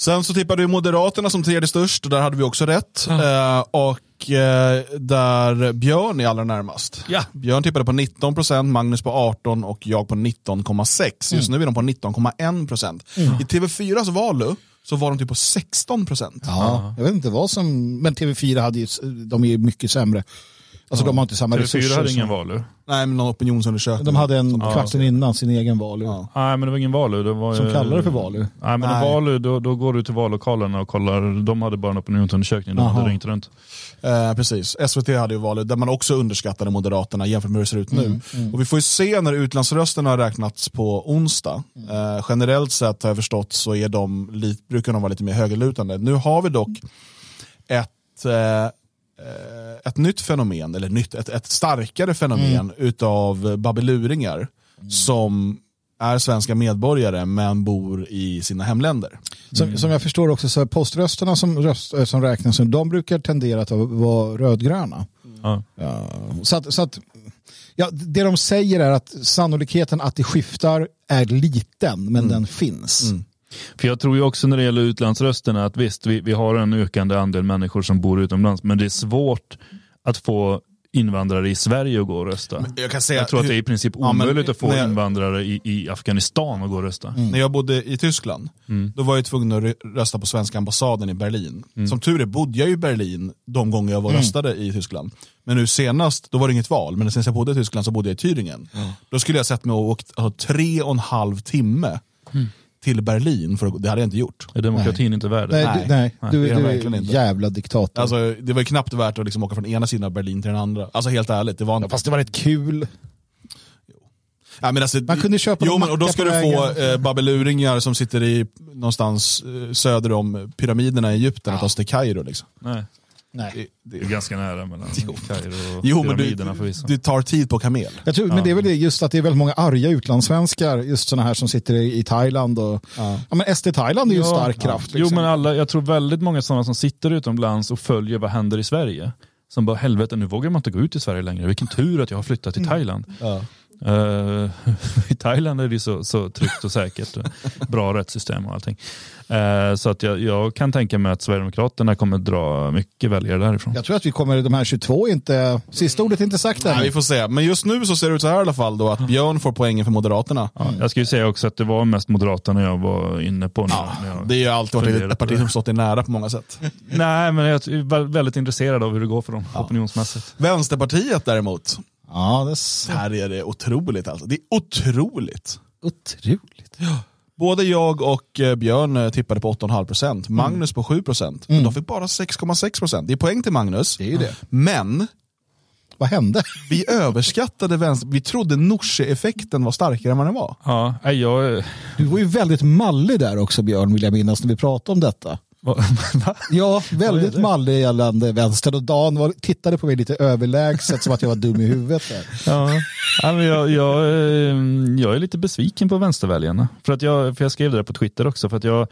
Sen så tippade vi Moderaterna som tredje störst, och där hade vi också rätt. Eh, och eh, där Björn är allra närmast. Ja. Björn tippade på 19%, Magnus på 18% och jag på 19,6%. Just nu är de på 19,1%. I TV4s valu så var de typ på 16%. Ja, jag vet inte vad som, men TV4 hade ju, de är ju mycket sämre. Alltså de har inte samma resurser. TV4 hade som- ingen valur. Nej, men någon opinionsundersökning. De hade en kvarten innan sin egen val. Ja. Nej, men det var ingen valur. Det var, Som ju- kallar det för valur. Nej, men Nej. en valur, då, då går du till vallokalerna och kollar. De hade bara en opinionsundersökning. De Aha. hade ringt runt. Eh, precis, SVT hade ju valet där man också underskattade Moderaterna jämfört med hur det ser ut nu. Och vi får ju se när utlandsrösterna har räknats på onsdag. Eh, generellt sett har jag förstått så är de, brukar de vara lite mer högerlutande. Nu har vi dock ett, eh, ett nytt fenomen, eller nytt, ett, ett starkare fenomen utav babbeluringar som är svenska medborgare men bor i sina hemländer. Som, som jag förstår också så är poströsterna som, röst, eh, som räknas, de brukar tendera att vara rödgröna. Ja. Ja, så att, så att, ja, det de säger är att sannolikheten att det skiftar är liten, men den finns. För jag tror ju också när det gäller utlandsrösterna att visst, vi, vi har en ökande andel människor som bor utomlands, men det är svårt att få invandrare i Sverige att gå och rösta. Jag kan säga Jag tror att det är i princip Ja, omöjligt att få jag- invandrare i, i Afghanistan att gå och rösta. När jag bodde i Tyskland, då var jag tvungen att rö- rösta på svenska ambassaden i Berlin. Som tur är bodde jag i Berlin de gånger jag var och röstade i Tyskland. Men nu senast, då var det inget val, men sen jag bodde i Tyskland så bodde jag i Thüringen. Då skulle jag sett mig och åkt alltså, tre och en halv timme till Berlin, för att, det hade jag inte gjort. Är demokratin inte värd Nej, det? du, nej, Nej, du, det är du är verkligen en jävla diktator. Alltså, det var ju knappt värt att liksom åka från ena sidan av Berlin till den andra. Alltså helt ärligt, det var inte... Fast det var rätt kul. Ja, men alltså, Man kunde köpa jo, men, och då ska du få eh, babbeluringar som sitter i någonstans eh, söder om pyramiderna i Egypten att ta sig till Kairo. Liksom. Nej. Nej. Det, Det är ganska <laughs> nära mellan Kairo och jo, men du, pyramiderna förvisso. du tar tid på kamel. Jag tror, Men det är väl det, just att det är väldigt många arga utlandssvenskar, just sådana här som sitter i, i Thailand. Och, ja. men SD Thailand är ju en stark kraft. Jo, Liksom. men alla, jag tror väldigt många sådana som sitter utomlands och följer vad händer i Sverige. Som bara, helvete nu vågar man inte gå ut i Sverige längre. Vilken tur att jag har flyttat till Thailand. Eh, <laughs> I Thailand är det så, så tryggt och säkert. Bra rättssystem och allting. Eh, så att jag, jag kan tänka mig att Sverigedemokraterna kommer dra mycket väljare därifrån. Jag tror att vi kommer, de här 22 är inte, sista ordet är inte sagt än. Nej, vi får se. Men just nu så ser det ut så här i alla fall då att Björn får poängen för Moderaterna. Ja, jag ska ju säga också att det var mest Moderaterna jag var inne på. Nu, jag Det är ju alltid varit ett parti som stått dig nära på många sätt. Nej, men jag är vä- väldigt intresserad av hur det går för dem opinionsmässigt. Vänsterpartiet däremot, Ja, det är så här är det otroligt alltså. Det är otroligt. otroligt. Både jag och eh, Björn eh, tippade på 8,5%, Magnus på 7%. Men de fick bara 6,6%. Det är poäng till Magnus. Det är ju det. Men Vad hände? <laughs> vi överskattade vänster... Vi trodde Norsjö-effekten var starkare än vad den var. Ja, jag... Du var ju väldigt mallig där också Björn, vill jag minnas, när vi pratade om detta. <laughs> Ja, väldigt mallig gällande vänster. Och Dan var, tittade på mig lite överlägset som att jag var dum i huvudet. Där. Ja, ja, jag, jag, eh, jag är lite besviken på vänsterväljarna. För, att jag, för jag skrev det där på Twitter också. För att jag,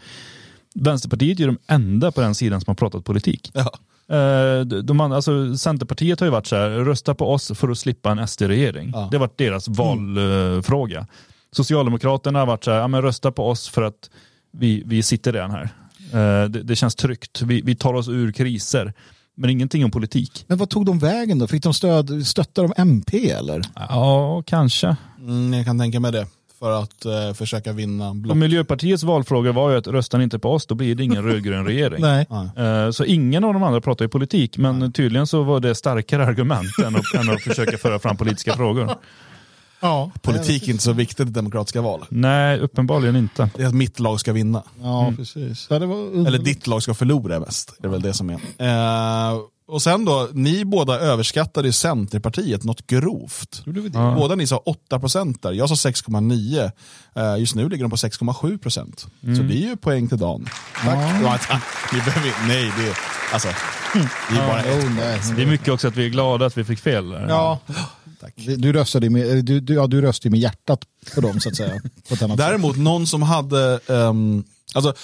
Vänsterpartiet är de enda på den sidan som har pratat politik. Ja. Eh, de, alltså, Centerpartiet har ju varit så här, rösta på oss för att slippa en SD-regering. Det har varit deras valfråga. Socialdemokraterna har varit så här, ja, men rösta på oss för att vi, vi sitter redan här. Eh, det, det känns tryggt, vi, vi tar oss ur kriser. Men ingenting om politik. Men vad tog de vägen då? Fick de stöd, stötta de MP eller? Ja, kanske. Mm, jag kan tänka mig det. För att eh, försöka vinna Och block. Miljöpartiets valfråga var ju att röstar ni inte på oss då blir det ingen <laughs> rödgrön regering. Nej. Eh, Så ingen av de andra pratar ju politik, men tydligen så var det starkare <laughs> argument än att, än att försöka föra fram politiska frågor. Ja. Politik är inte så viktigt i demokratiska val. Nej, uppenbarligen inte. Det är att mitt lag ska vinna. Ja, precis. Ja, det var Eller ditt lag ska förlora mest. Det är väl det som är. Eh, och sen då, ni båda överskattade ju Centerpartiet något grovt. Ja. Båda ni sa 8% där, jag sa 6,9. Eh, just nu ligger de på 6,7%. Så det är ju poäng till Dan. Tack. Ja. Vi behöver, nej, det är, alltså, det är bara ett. Oh, nej. Det är mycket också att vi är glada att vi fick fel. där. Ja. Du röstade med, du, du, ja, du röstade med hjärtat på dem så att säga. Annat sätt. Däremot någon som hade, ehm, alltså,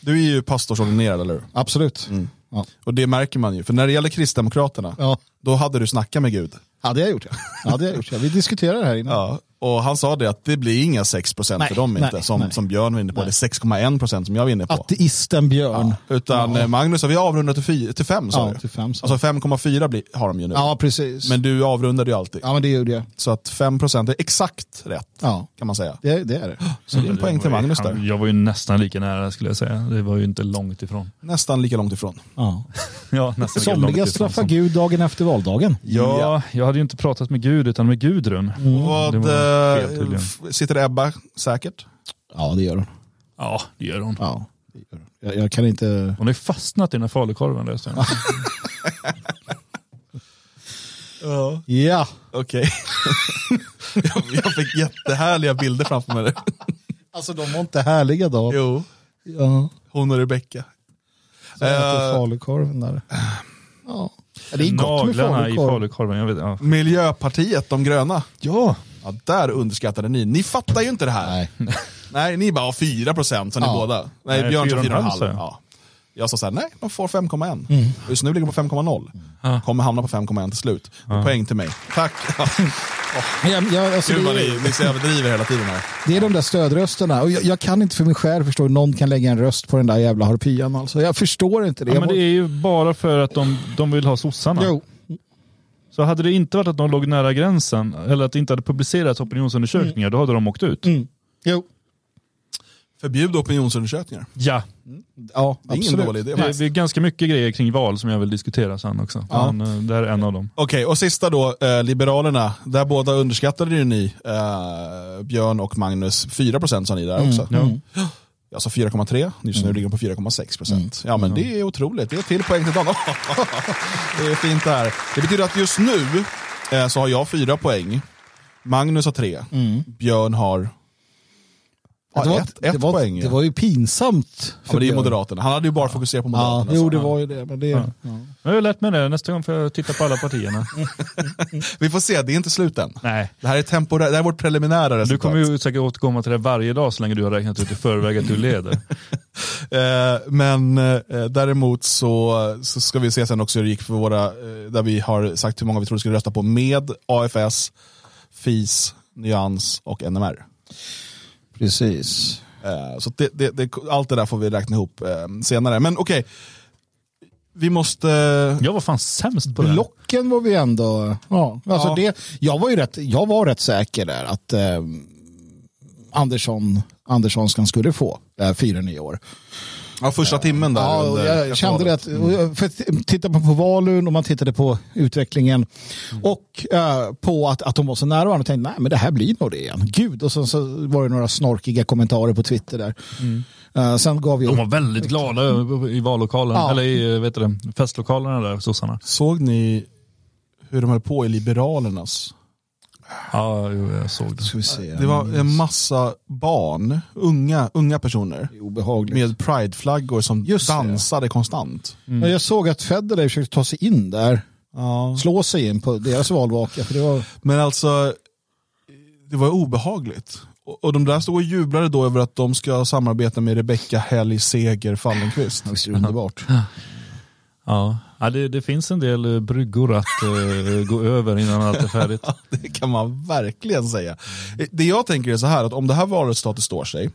du är ju pastorsordinerad eller hur? Absolut. Ja. Och det märker man ju, för när det gäller Kristdemokraterna, Ja. då hade du snackat med Gud. Hade jag gjort det? Hade jag gjort det? Vi diskuterade det här innan. Ja, och han sa det att det blir inga 6% Nej, för dem inte, nej, som, nej. som Björn var inne på, eller 6,1% som jag var inne på. Ateisten Björn. Utan eh, Magnus har vi avrundat till, till 5 sa Ja, till fem, sa Alltså 5,4 blir- har de ju nu. Ja, precis. Men du avrundade ju alltid. Ja, men det gjorde jag. Så att 5% är exakt rätt, Ja, kan man säga. det, det är det. <gasps> Så det är en poäng till Magnus där. Jag var ju nästan lika nära skulle jag säga. Det var ju inte långt ifrån. Nästan lika långt ifrån. Ja. <laughs> Ja, nästan lika långt Somliga ifrån straffar som- Gud dagen efter valdagen. Ja, jag hade ju inte pratat med Gud utan med Gudrun. Vad, Det var fel eh, tydligen. f- sitter Ebba säkert? Ja, det gör hon. Ja, det gör hon. Ja, det gör hon. Jag, jag kan inte... Hon har fastnat i den här falukorven. jag. <laughs> Ja. Ja, Okej. jag, <laughs> jag fick jättehärliga bilder framför mig. alltså de var inte härliga då. Jo, Ja, hon och Rebecka. så Eh, falukorven där. Ja. Det är gott med Naglarna i falukorv. falukorven. Jag vet, ja. Miljöpartiet, de gröna. ja, Ja, där underskattade ni. Ni fattar ju inte det här. Nej. <laughs> Nej, ni bara har 4 procent, så ni båda. Nej, Nej, Björn sa 4,5 4,5. sa jag. Ja. Jag sa så här, nej, de får 5,1. Mm. Just nu ligger de på 5,0. Ja. Kommer hamna på 5,1 till slut. Poäng till mig. Tack. <laughs> Men jag, jag, alltså Gud det, vad är, ni, ni så överdriver hela tiden här. det är de där stödrösterna. Och jag, jag kan inte för min själ förstå hur någon kan lägga en röst på den där jävla harpyan. Alltså. Jag förstår inte det. ja, Jag men må- det är ju bara för att de, de vill ha sossarna. Jo, Så hade det inte varit att de låg nära gränsen eller att det inte hade publicerats opinionsundersökningar, då hade de åkt ut. mm. jo. Förbjud opinionsundersökningar. Ja, Ja, Det är ingen absolut. dålig idé. det, det är ganska mycket grejer kring val som jag vill diskutera sen också. Ja. Men, eh, det här är en av dem. Okej, och sista då, eh, Liberalerna. Där båda underskattade ju ni, eh, Björn och Magnus. 4 procent sa ni där också. Mm. Sa 4,3, just nu ligger de på 4,6 procent. Ja men det är otroligt, det är till poäng till Dan. <laughs> det är fint det här. Det betyder att just nu eh, så har jag fyra poäng, Magnus har tre, Mm. Björn har Ja, det, var, ett, ett det, var, poäng. det var ju pinsamt. ja, men det är. Moderaterna. Han hade ju bara fokuserat på Ja, Moderaterna. jo, så. det var ju det. Men det ja. Jag har lärt mig det, nästa gång får jag titta på alla partierna. <laughs> Vi får se, det är inte slut än. Nej. Det här är, temporä- det här är vårt preliminära resultat. Du kommer ju säkert återkomma till det varje dag så länge du har räknat ut i förväg att du leder. <laughs> Eh, men eh, däremot så, så ska vi se sen också hur det gick för våra, eh, där vi har sagt hur många vi tror skulle rösta på med AFS, FIS, Nyans och NMR. Precis. Eh, så det, det, det, allt det där får vi räkna ihop eh, senare. Men okej, vi måste... Jag var fan sämst på det. Blocken var vi ändå... Ja, alltså Ja. Det, jag, var ju rätt, jag var rätt säker där att eh, Andersson, Anderssonskan skulle få eh, fyra nya år. Ja, första timmen där. Ja, under jag kände det att, jag- för att titta på, på Valun och man tittade på utvecklingen och eh, på att, att de var så nära varandra och tänkte nej men det här blir nog det igen. Gud, och så, så var det några snorkiga kommentarer på Twitter där. Eh, sen gav vi De var väldigt glada i vallokalen, Ja. eller i vet du, festlokalerna där, sossarna. Såg ni hur de höll på i Liberalernas? Ja, jag såg det. Ska vi se. Det var en massa barn, unga, unga personer, Det obehagligt. med prideflaggor som Just det. dansade konstant. Men Jag såg att Federley försökte ta sig in där, Ja. slå sig in på deras valvaka. För det var, Men alltså, det var obehagligt. Och, och de där stod och jublade då över att de ska samarbeta med Rebecca Helg Seger Fallenkvist. visst är det underbart. Ja, ja det, det finns en del eh, bryggor att eh, <laughs> gå över innan allt är färdigt. <laughs> Det kan man verkligen säga. Det jag tänker är så här, att om det här valresultatet står sig,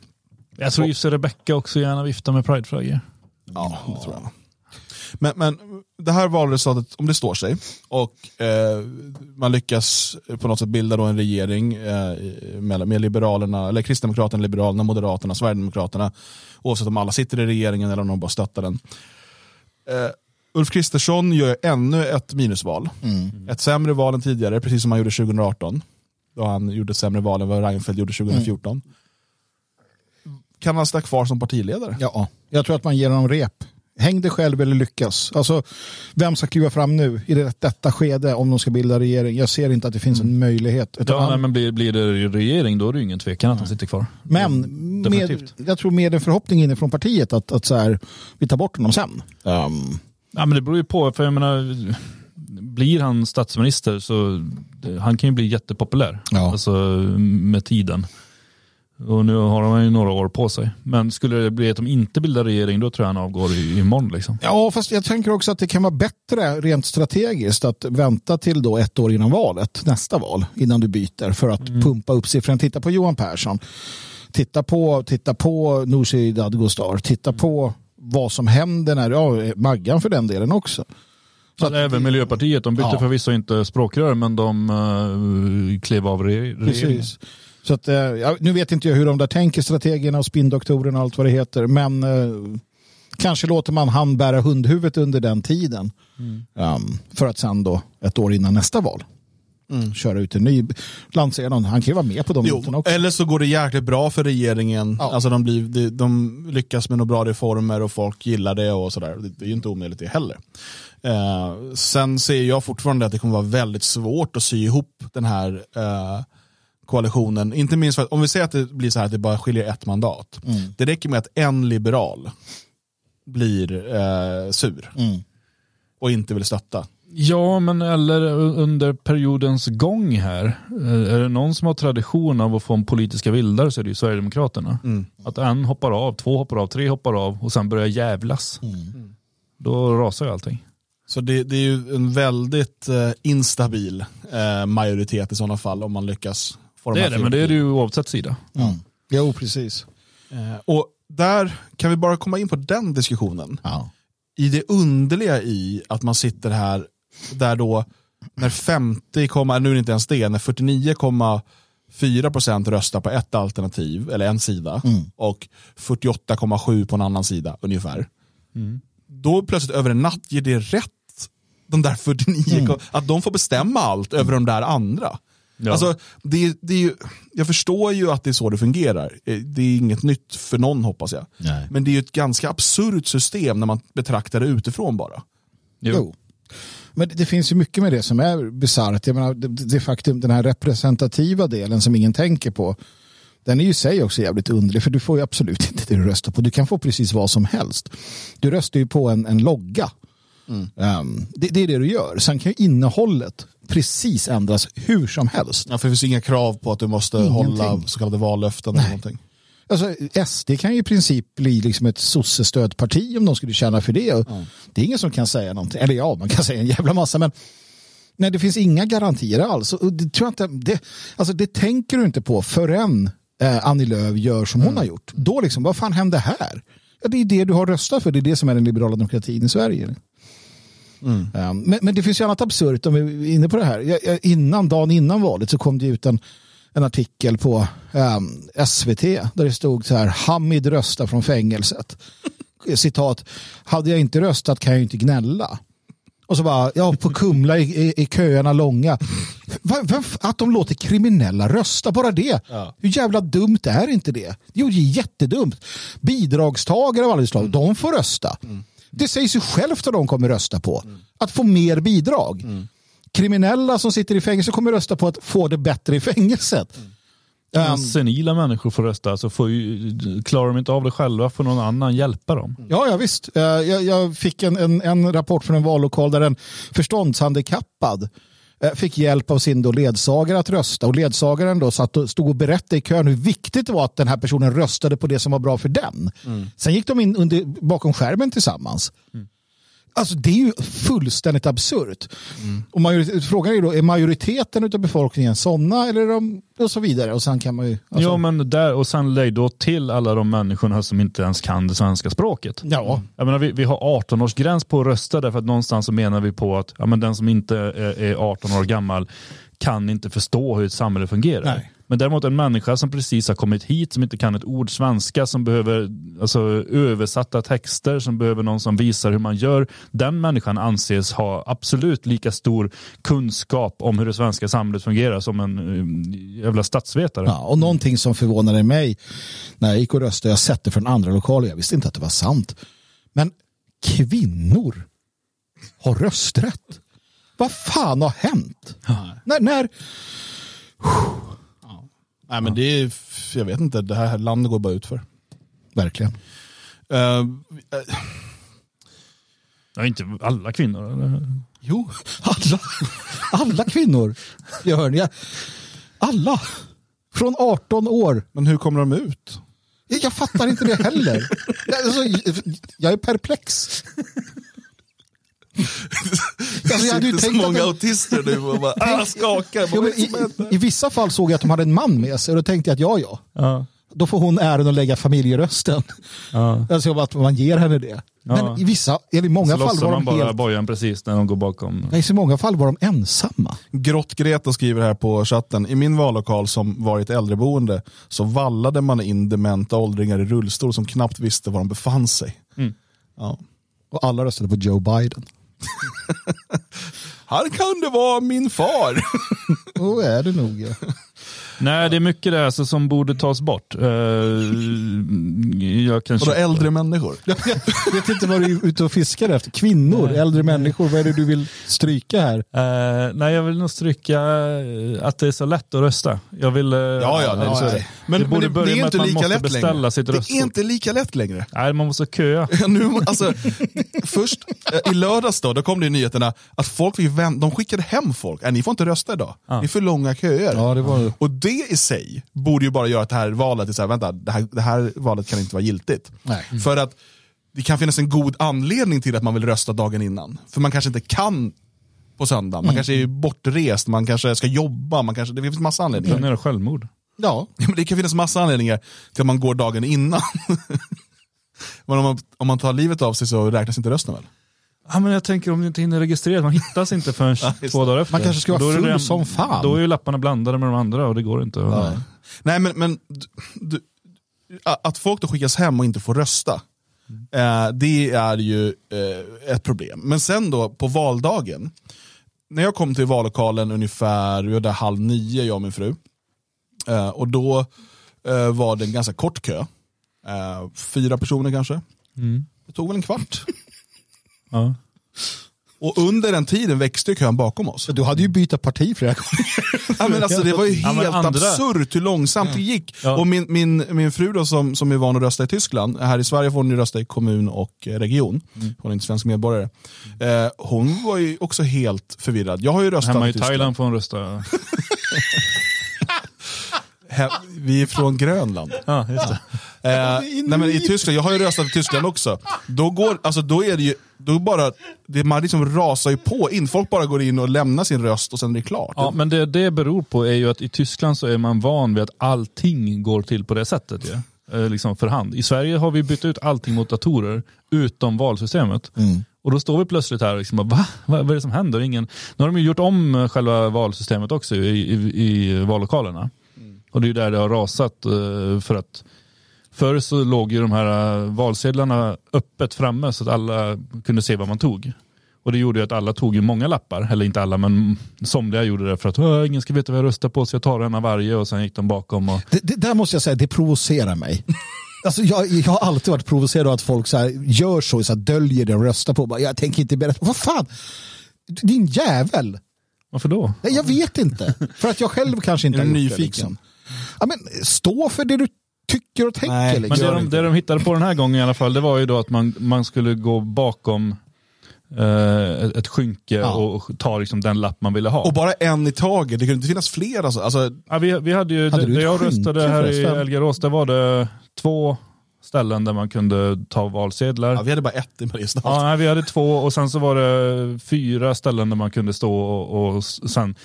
Jag tror just Rebecca också gärna viftar med prideflaggor. Ja, det tror jag. Men, men det här valresultatet, om det står sig och eh, man lyckas på något sätt bilda då en regering eh, med, med Liberalerna, eller Kristdemokraterna, Liberalerna, Moderaterna, Sverigedemokraterna, oavsett om alla sitter i regeringen eller om de bara stöttar den. Eh, Ulf Kristersson gör ännu ett minusval. Ett sämre val än tidigare, precis som han gjorde 2018. Då han gjorde ett sämre val än vad Reinfeldt gjorde 2014. Kan han stå kvar som partiledare? Ja, jag tror att man ger honom rep. Häng dig själv eller lyckas. Alltså, vem ska kliva fram nu i det, detta skede om de ska bilda regering? Jag ser inte att det finns en möjlighet. Utan Ja, han- nej, men blir, blir det regering då är det ju ingen tvekan att han sitter kvar. Men med, jag tror med en förhoppning inifrån partiet att, att så här, vi tar bort honom sen. Um, Ja, men det beror ju på, för jag menar, blir han statsminister så han kan ju bli jättepopulär. Ja. Alltså med tiden. Och nu har han ju några år på sig. Men skulle det bli att de inte bildar regering då tror jag han avgår i, imorgon. Liksom. ja, fast jag tänker också att det kan vara bättre rent strategiskt att vänta till då ett år innan valet, nästa val, innan du byter för att pumpa upp siffran. Titta på Johan Persson. Titta på, titta på Nooshi Dadgostar. Titta på vad som händer när, ja, Maggan för den delen också. Så att även Miljöpartiet, de bytte Ja. förvisso inte språkrör men de uh, klev av re- regeringen. Så att, ja, nu vet inte jag hur de där tänker, strategerna och spindoktorerna och allt vad det heter. Men eh, kanske låter man han bära hundhuvudet under den tiden. Um, för att sen då, ett år innan nästa val, köra ut en ny, lansera någon. Han kan ju vara med på de noterna också. eller så går det jäkligt bra för regeringen. Ja. Alltså de, blir, de, de lyckas med några bra reformer och folk gillar det och sådär. Det, det är ju inte omöjligt det heller. Eh, sen ser jag fortfarande att det kommer vara väldigt svårt att sy ihop den här eh, koalitionen. Inte minst för att om vi säger att det blir så här att det bara skiljer ett mandat. Det räcker med att en liberal blir eh, sur Mm. och inte vill stötta. Ja, men eller under periodens gång här. eh, Är det någon som har tradition av att få en politiska vildare så är det ju Sverigedemokraterna. Att en hoppar av, två hoppar av, tre hoppar av och sen börjar jävlas. Då rasar ju allting. Så det, det är ju en väldigt eh, instabil eh, majoritet i sådana fall om man lyckas få de Det här är det, men det är det ju oavsett sida. Mm. Jo, precis. Eh, och där kan vi bara komma in på den diskussionen. Ja. I det underliga i att man sitter här där då när 50, komma- nu är det inte ens det, när 49,4% röstar på ett alternativ eller en sida och 48,7 på en annan sida ungefär. Då plötsligt över en natt ger det rätt de där 49, att de får bestämma allt över de där andra. Ja. Alltså, det, det är ju, jag förstår ju att det är så det fungerar. Eh, Det är inget nytt för någon hoppas jag. Nej. Men det är ju ett ganska absurt system när man betraktar det utifrån bara. Jo. Men det- finns ju mycket med det som är bisarrt. Jag menar, det, det faktum, den här representativa delen som ingen tänker på. Den är ju i sig också jävligt underlig för du får ju absolut inte det du röstar på. Du kan få precis vad som helst. Du röstar ju på en, en logga. Um, det, det är det du gör. Sen kan ju innehållet precis ändras hur som helst. Ja, för det finns inga krav på att du måste Ingenting. hålla så kallade vallöften eller någonting. Alltså, SD kan ju i princip bli liksom ett sossestödparti om de skulle känna för det. Och Det är ingen som kan säga någonting. Eller ja, man kan <laughs> säga en jävla massa. Men nej, det finns inga garantier alls. Och det, tror jag inte, det, alltså, det tänker du inte på förrän eh, Annie Lööf gör som hon har gjort. Då liksom, vad fan hände här? Ja, det är det du har röstat för. Det är det som är den liberala demokratin i Sverige. Um, men, men det finns ju annat absurt om vi är inne på det här. Jag, jag, innan, dagen innan valet så kom det ut en, en artikel på um, SVT där det stod så här Hamid röstar från fängelset. <laughs> Citat, hade jag inte röstat kan jag ju inte gnälla. Och så bara, ja på Kumla är, är, är köerna långa. Va, va, att de låter kriminella rösta, bara det. Hur jävla dumt är inte det? Jo, det är jättedumt. Bidragstagare av alla slag, de får rösta. Det sägs ju självt att de kommer rösta på. Att få mer bidrag. Kriminella som sitter i fängelse kommer rösta på att få det bättre i fängelset. Men Um, senila människor får rösta, så får ju, klarar de inte av det själva får någon annan hjälpa dem. Ja, ja visst. Eh, Jag, jag fick en, en, en rapport från en vallokal där en förståndshandikappad eh, fick hjälp av sin då ledsagare att rösta och ledsagaren då satt och stod och berättade i kön hur viktigt det var att den här personen röstade på det som var bra för den. Sen gick de in under, bakom skärmen tillsammans. Alltså det är ju fullständigt absurt. Och majoritet, frågan är då, är majoriteten av befolkningen sådana eller de, och så vidare. Och sen kan man ju... Alltså, Ja, men där, och sen lägg då till alla de människorna som inte ens kan det svenska språket. ja. Jag menar, vi, vi har 18-årsgräns på att rösta därför att någonstans så menar vi på att ja, men den som inte är, är 18 år gammal kan inte förstå hur ett samhälle fungerar. Nej. Men däremot en människa som precis har kommit hit, som inte kan ett ord svenska, som behöver alltså, översatta texter, som behöver någon som visar hur man gör. Den människan anses ha absolut lika stor kunskap om hur det svenska samhället fungerar som en eh, jävla statsvetare. Ja, och någonting som förvånade mig när jag gick och röstade, jag sett det från andra lokaler, jag visste inte att det var sant. Men kvinnor har rösträtt. Vad fan har hänt? När, när, Nej, men det är, jag vet inte, det här landet går bara ut för. verkligen. Uh, Ja, inte alla kvinnor. Eller? Jo, alla, alla kvinnor. Björn, jag, alla. Från 18 år. men hur kommer de ut? Jag, jag fattar inte det heller. <laughs> Jag, alltså, jag är perplex. Alltså, jag hade ju sitter så många de- autister nu och bara ah, skakar. Jo, det i? I vissa fall såg jag att de hade en man med sig och då tänkte jag att ja, ja. Ja. Då får hon äran att lägga familjerösten. Ja. Alltså att man ger henne det. Ja. Men i vissa, eller i många Så fall lossar var man de bara helt... bojan precis när de går bakom. Nej, så i många fall var de ensamma. Grott-Greta skriver här på chatten, i min vallokal som var ett äldreboende så vallade man in dementa åldringar i rullstol som knappt visste var de befann sig. Ja. Och alla röstade på Joe Biden. Här kan det vara min far. <laughs> Och är det nog. Ja. Nej, det är mycket där alltså, som borde tas bort. Eh, jag kan Och då köpa- äldre människor. <laughs> Jag vet inte vad du är ute och fiskar efter. Kvinnor, äldre människor. Vad är det du vill stryka här? Eh, nej, jag vill nog stryka eh, att det är så lätt att rösta. Jag vill... eh, Ja, ja, nej, så det. Men, det borde men det, börja det är med inte att man lika måste lätt beställa längre. sitt Det är inte lika lätt längre. Nej, man måste köa. <laughs> nu, alltså, först i lördags då, då kom det i nyheterna att folk fick vänt, de skickade hem folk. Äh, ni får inte rösta idag. Det är för långa köer. Ja, det var- Och det i sig borde ju bara göra att det här valet är så här, vänta, det här, det här valet kan inte vara giltigt. Nej. För att det kan finnas en god anledning till att man vill rösta dagen innan. För man kanske inte kan på söndag, man kanske är bortrest, man kanske ska jobba, man kanske, det finns massa anledningar. Planera självmord. Ja, men det kan finnas massa anledningar till att man går dagen innan. <laughs> men om man, om man tar livet av sig så räknas inte rösten väl? Ja, men jag tänker om du inte hinner registrera, man hittas inte förrän <laughs> två dagar efter. Man kanske ska vara full redan- som fan. Då är ju lapparna blandade med de andra och det går inte. att- Nej men, men du, att folk då skickas hem och inte får rösta, eh, det är ju eh, ett problem. Men sen då på valdagen, när jag kom till vallokalen ungefär vi där halv nio, jag och min fru, eh, och då var det en ganska kort kö. Fyra personer kanske. Det tog väl en kvart. Ja. Och under den tiden växte kön bakom oss. Du hade ju bytt parti flera gånger. <laughs> Ja, men alltså, det var ju Ja, helt andra- absurt hur långsamt det gick. Ja. Och min, min, min fru då, som, som är van att rösta i Tyskland, här i Sverige får hon ju rösta i kommun och eh, region. Mm. Hon är inte svensk medborgare. Eh, hon var ju också helt förvirrad. Jag har ju röstat Hemma i Tyskland. Thailand får hon rösta. <laughs> Vi är från Grönland. Ja, just det. Eh, nej men i Tyskland, jag har ju röstat i Tyskland också. Då, går, alltså, då är det ju, då bara, det, man liksom rasar ju på in. Folk bara går in och lämnar sin röst och sen är det klart. Ja, men det det beror på är ju att i Tyskland så är man van vid att allting går till på det sättet. Ja. Eh, Liksom för hand. I Sverige har vi bytt ut allting mot datorer, utom valsystemet. Och då står vi plötsligt här och liksom, va? Va- Vad är det som händer? Ingen... Nu har de ju gjort om eh, själva valsystemet också i, i, i vallokalerna. Och det är ju där det har rasat. eh, För att Förr så låg ju de här eh, valsedlarna öppet framme så att alla kunde se vad man tog. Och det gjorde ju att alla tog ju många lappar, eller inte alla men somliga gjorde det för att "Åh, ingen ska veta vad jag röstar på så jag tar en av varje och sen gick de bakom. Och... Det, det där måste jag säga, det provocerar mig. <laughs> Alltså jag, jag har alltid varit provocerad av att folk så här, gör så, så här, döljer det och röstar på. Jag tänker inte berätta. Vad fan? Din jävel. Varför då? Nej, jag vet inte. För att jag själv kanske inte Är har gjort det. nyfiken? Liksom. Ja, men, stå för det du tycker och tänker. Nej, Men liksom. det de, det de hittade på den här gången i alla fall, det var ju då att man, man skulle gå bakom eh, ett, skynke Ja. och ta liksom den lapp man ville ha. Och bara en i taget, det kunde inte finnas fler. Alltså. Alltså, Ja, vi, vi hade ju, Hade ett jag röstade här i? Elgarås, där var det två ställen där man kunde ta valsedlar. ja, vi hade bara ett i Mariestad. Ja, nej, vi hade två och sen så var det fyra ställen där man kunde stå och, och sen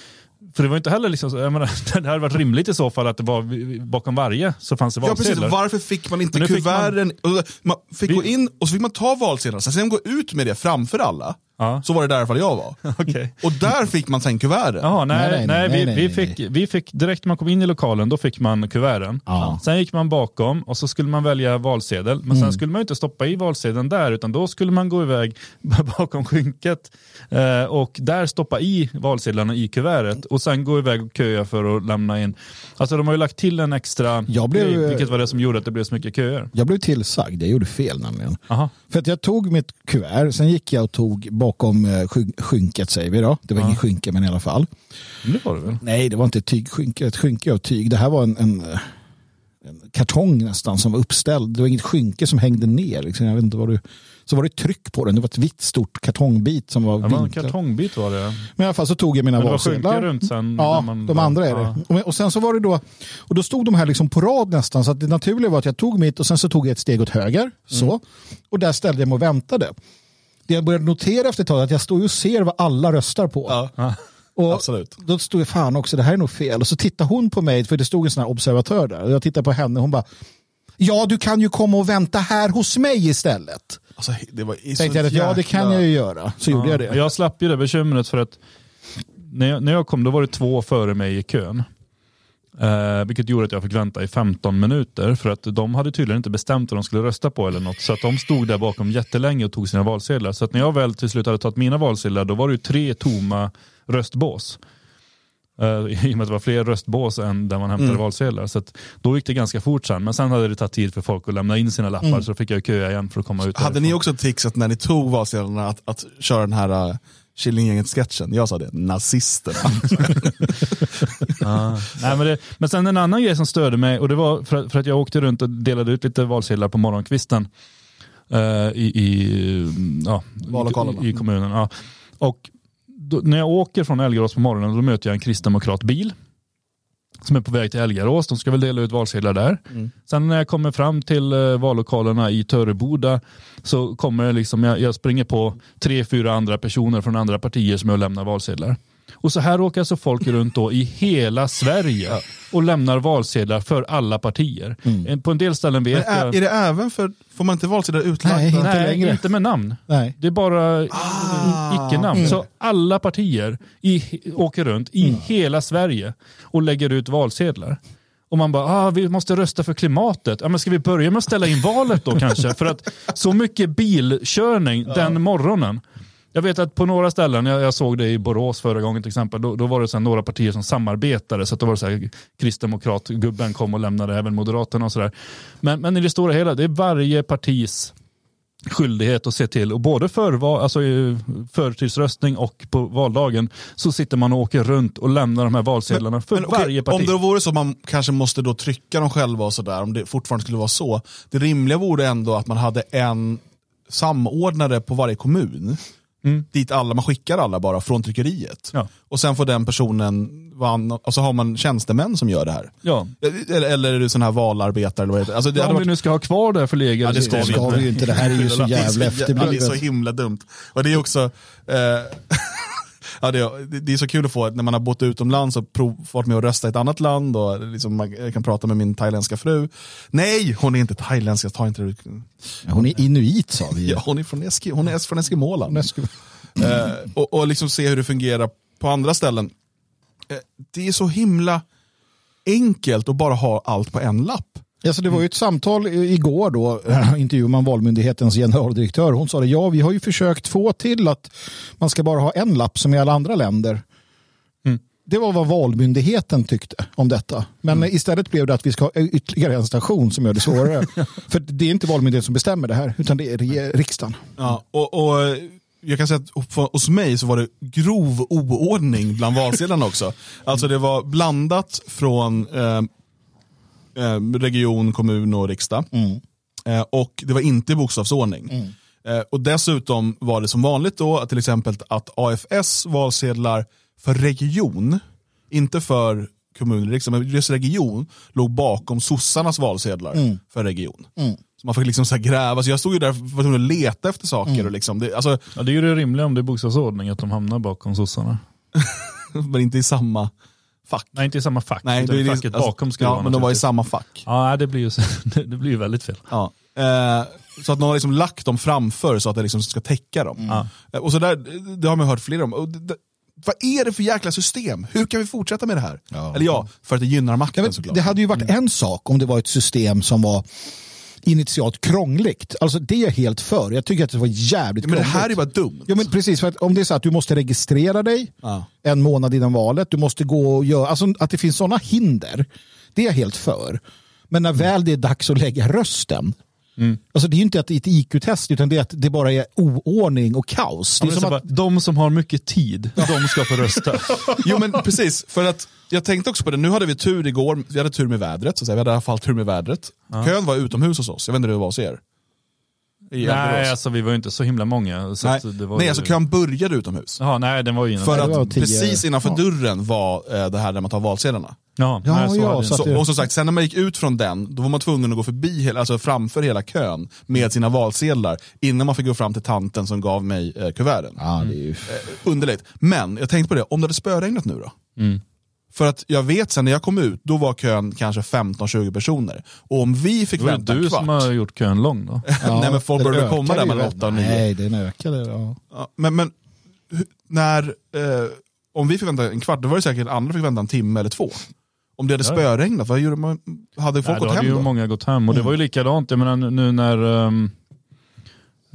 för det var inte heller liksom, så- jag menar, <laughs> det hade varit rimligt i så fall att det var bakom varje så fanns det Ja precis, valsedlar. varför fick man inte nu fick kuverten? Man, man fick Vi- gå in och så fick man ta valsedlarna, sen gå ut med det framför alla. Ja. Så var det där i alla fall jag var. <laughs> Okej. Och där fick man sen kuverten. Jaha, nej, Nej, nej, nej, vi, nej, vi, fick, vi fick direkt när man kom in i lokalen, då fick man kuverten. Ja. Sen gick man bakom och så skulle man välja valsedel. Men Mm. sen skulle man inte stoppa i valsedeln där, utan då skulle man gå iväg <laughs> bakom skynket eh, och där stoppa i valsedlarna i kuvertet och sen gå iväg och köa för att lämna in. Alltså de har ju lagt till en extra Jag blev- grej, vilket var det som gjorde att det blev så mycket köer. Jag blev tillsagd, jag gjorde fel nämligen. Aha. För att jag tog mitt kuvert, sen gick jag och tog bakom eh, sky- skynket säger vi då. Det var ingen skynke men i alla fall. Det var det väl? Nej, det var inte ett tygskynke, ett skynke av tyg. Det här var en, en, eh, en kartong nästan som var uppställd. Det var inget skynke som hängde ner. Liksom. Jag vet inte vad du... Så var det tryck på den. Det var ett vitt stort kartongbit som var Det var en kartongbit var det. Men i alla fall så tog jag mina Men det var valsedlar. runt sen. Ja, man de andra är det. Ja. Och, och sen så var det då, och då stod de här liksom på rad nästan, så det naturliga var att jag tog mitt och sen så tog jag ett steg åt höger, så, och där ställde jag mig och väntade. Det jag började notera efter ett tag är att jag står ju och ser vad alla röstar på. Ja, och absolut. Då stod jag fan också, det här är nog fel. Och så tittar hon på mig, för det stod en sån här observatör där. Och jag tittar på henne och hon bara, ja du kan ju komma och vänta här hos mig istället. Alltså, det var så Tänkte jag att ja det kan jäkla- jag ju göra. Så gjorde jag det. Jag slapp ju det bekymret för att när jag, när jag kom då var det två före mig i kön. Eh, vilket gjorde att jag fick vänta i 15 minuter för att de hade tydligen inte bestämt vad de skulle rösta på eller något. Så att de stod där bakom jättelänge och tog sina valsedlar. Så att när jag väl till slut hade tagit mina valsedlar då var det ju tre tomma röstbås. Eh, I och med att det var fler röstbås än där man hämtade Mm. valsedlar. Så att då gick det ganska fort sen. Men sen hade det tagit tid för folk att lämna in sina lappar så då fick jag köa igen för att komma ut Hade därifrån. ni också trixat när ni tog valsedlarna att, att köra den här uh, Killinggänget-sketchen? Jag sa det, nazisterna. Ja. <laughs> Nej, men, det, men sen en annan grej som störde mig och det var för, att- för att jag åkte runt och delade ut lite valsedlar på morgonkvisten eh, i, i, ja, i, i kommunen. Ja. Och då, när jag åker från Elgarås på morgonen då möter jag en kristdemokratbil som är på väg till Elgarås. De ska väl dela ut valsedlar där. Sen när jag kommer fram till eh, vallokalerna i Töreboda så kommer det liksom, jag, jag springer på tre, fyra andra personer från andra partier som jag lämnar valsedlar. Och så här åker alltså folk runt då i hela Sverige och lämnar valsedlar för alla partier. Eh, På en del ställen vet är, jag... är det även för, får man inte valsedlar utlagda? Nej, inte Nej, längre. inte med namn. Nej. Det är bara Ah. icke-namn. Så alla partier i, åker runt i Mm. hela Sverige och lägger ut valsedlar. Och man bara, ah, vi måste rösta för klimatet. Ja, men ska vi börja med att ställa in valet då kanske? För att så mycket bilkörning den morgonen. Jag vet att på några ställen, jag, jag såg det i Borås förra gången till exempel, då, då var det så några partier som samarbetade. Så att då var det så här, kristdemokratgubben kom och lämnade även Moderaterna och sådär. Men, men i det stora hela, det är varje partis skyldighet att se till, och både för alltså förtidsröstning och på valdagen så sitter man och åker runt och lämnar de här valsedlarna för Men okej, varje parti. Om det vore så att man kanske måste då trycka dem själva och sådär, om det fortfarande skulle vara så. Det rimliga vore ändå att man hade en samordnare på varje kommun. Dit alla, man skickar alla bara från tryckeriet. Ja. Och sen får den personen, och så har man tjänstemän som gör det här. Ja. Eller, eller är det sån här valarbetare eller vad heter? Alltså det Ja, om vi varit... nu ska ha kvar det här förlegade Ja, det ska systemet. ska vi ju inte. Det här är ju så jävla Ja, det är så efterblivet. himla dumt. Och det är också, eh, <laughs> ja, det, är, det är så kul att få när man har bott utomlands och prov, varit med och röstat i ett annat land och liksom man kan prata med min thailändska fru. Nej, hon är inte thailändska, ta inte det. Hon är inuit sa vi. <laughs> Ja, hon är från, Eski, hon är från Eskimoland. Hon är sk- Eh, och, och liksom se hur det fungerar på andra ställen. Eh, det är så himla enkelt att bara ha allt på en lapp. Alltså det var ju ett samtal igår då, <clears throat> intervjuade man Valmyndighetens generaldirektör. Hon sa det, ja vi har ju försökt få till att man ska bara ha en lapp som i alla andra länder. Det var vad Valmyndigheten tyckte om detta. Men istället blev det att vi ska ha ytterligare en station som gör det svårare. <laughs> För det är inte Valmyndigheten som bestämmer det här, utan det är riksdagen. Ja, och, och jag kan säga att hos mig så var det grov oordning bland valsedlarna också. Alltså det var blandat från eh, region, kommun och riksdag. Eh, och det var inte i bokstavsordning. Eh, och dessutom var det som vanligt då att till exempel att AFS valsedlar för region, inte för kommun riksdag, men just region, låg bakom sossarnas valsedlar för region. Så man fick liksom så här gräva, så jag stod ju där och var tvungen att leta efter saker. Och liksom, det, alltså, Ja, det är ju det rimliga om det är bokstavsordning, att de hamnar bakom sossarna. <laughs> men inte i samma fack. Nej, inte i samma fack, Nej, utan det är- facket alltså, bakom skulle ja, men de var i naturligtvis. samma fack. Ja, det blir ju, <laughs> det blir ju väldigt fel. Ja. Eh, så att någon har liksom lagt dem framför så att det liksom ska täcka dem. Ja. Eh, och så där, det har man hört flera om. Och det, det, vad är det för jäkla system? Hur kan vi fortsätta med det här? Eller ja, för att det gynnar makten Ja, såklart. det hade ju varit en sak om det var ett system som var initialt krångligt. Alltså det är jag helt för. Jag tycker att det var jävligt men det krångligt. här är bara dumt. Ja, men precis, för att om det är så att du måste registrera dig Ja. en månad innan valet, du måste gå och göra, alltså att det finns sådana hinder, det är jag helt för. Men när väl det är dags att lägga rösten, alltså det är ju inte det är ett IQ-test, utan det är att det bara är oordning och kaos. Det Det är som att, De som har mycket tid, de ska få rösta. <laughs> Jo men precis, för att jag tänkte också på det, nu hade vi tur igår, vi hade tur med vädret, så att säga. vi hade i alla fall tur med vädret. Kön var utomhus hos oss, jag vet inte hur det var hos er. I nej, alltså vi var ju inte så himla många. Så nej, det var nej ju... alltså kön började utomhus. Jaha, nej, den var ju innan. För var att tio- precis innanför ja. dörren var eh, det här där man tar valsedlarna. Ja, Ja, nej, så ja, så Så, och som sagt, sen när man gick ut från den, då var man tvungen att gå förbi, hela, alltså framför hela kön med sina valsedlar innan man fick gå fram till tanten som gav mig eh, kuverten. ja, det är ju, Underligt. Men jag tänkte på det, om det hade spöregnat nu då? Mm. För att jag vet sen när jag kom ut, då var kön kanske 15-20 personer. Och om vi fick Det var ju vänta du en kvart. som har gjort kön lång då. <laughs> Nej men folk började komma där ju mellan väl. 8 och 9. Nej, den ökade. Ja. Ja, men, men när, eh, om vi fick vänta en kvart, då var det säkert andra fick vänta en timme eller två. Om det hade spöregnat, vad gjorde man? Hade folk Nej, då gått hade hem ju då? många gått hem. Och det var ju likadant, jag menar nu när um,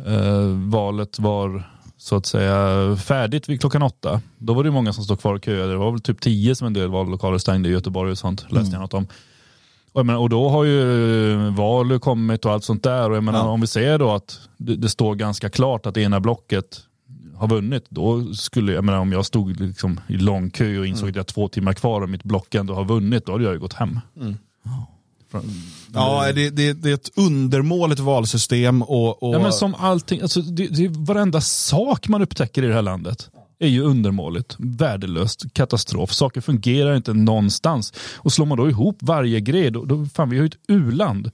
eh, valet var så att säga färdigt vid klockan åtta. Då var det många som stod kvar och köade. Det var väl typ tio som en del vallokaler stängde i Göteborg och sånt. Läste jag något om. Och, menar, och då har ju Valu kommit och allt sånt där. Och menar, Ja. om vi ser då att det, det står ganska klart att det ena blocket har vunnit, då skulle jag menar om jag stod liksom i lång kö och insåg att jag har två timmar kvar och mitt block ändå har vunnit, då hade jag ju gått hem. Från- Ja, det, det, det är ett undermåligt valsystem och, och Ja, men som allting, alltså, det, det, varenda sak man upptäcker i det här landet är ju undermåligt, värdelöst, katastrof. Saker fungerar inte någonstans. Och slår man då ihop varje grej, då, då fan vi har ju ett u-land.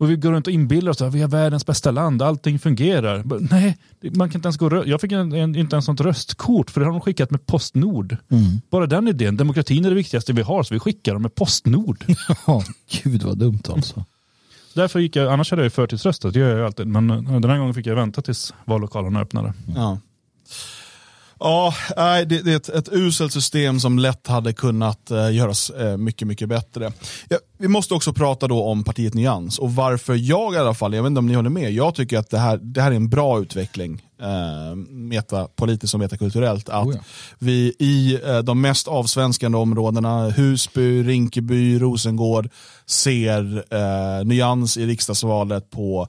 Och vi går runt och inbillar oss att vi har världens bästa land, allting fungerar. Bara, Nej, man kan inte ens gå rö- Jag fick en, en, inte ens sånt röstkort, för det har de skickat med Postnord. Bara den idén, demokratin är det viktigaste vi har, så vi skickar dem med Postnord. <laughs> Ja, gud vad dumt alltså. Därför gick jag, annars hade jag ju förtidsröstat, det gör jag ju alltid. Men eh, den här gången fick jag vänta tills vallokalerna öppnade. Ja. Ja, nej, det, är ett, ett uselt system som lätt hade kunnat eh, göras eh, mycket, mycket bättre. Ja, vi måste också prata då om partiet Nyans och varför jag i alla fall, jag vet inte om ni håller med, jag tycker att det här, det här är en bra utveckling, eh, metapolitiskt och metakulturellt, att Oh ja. vi i eh, de mest avsvenskande områdena, Husby, Rinkeby, Rosengård, ser eh, Nyans i riksdagsvalet på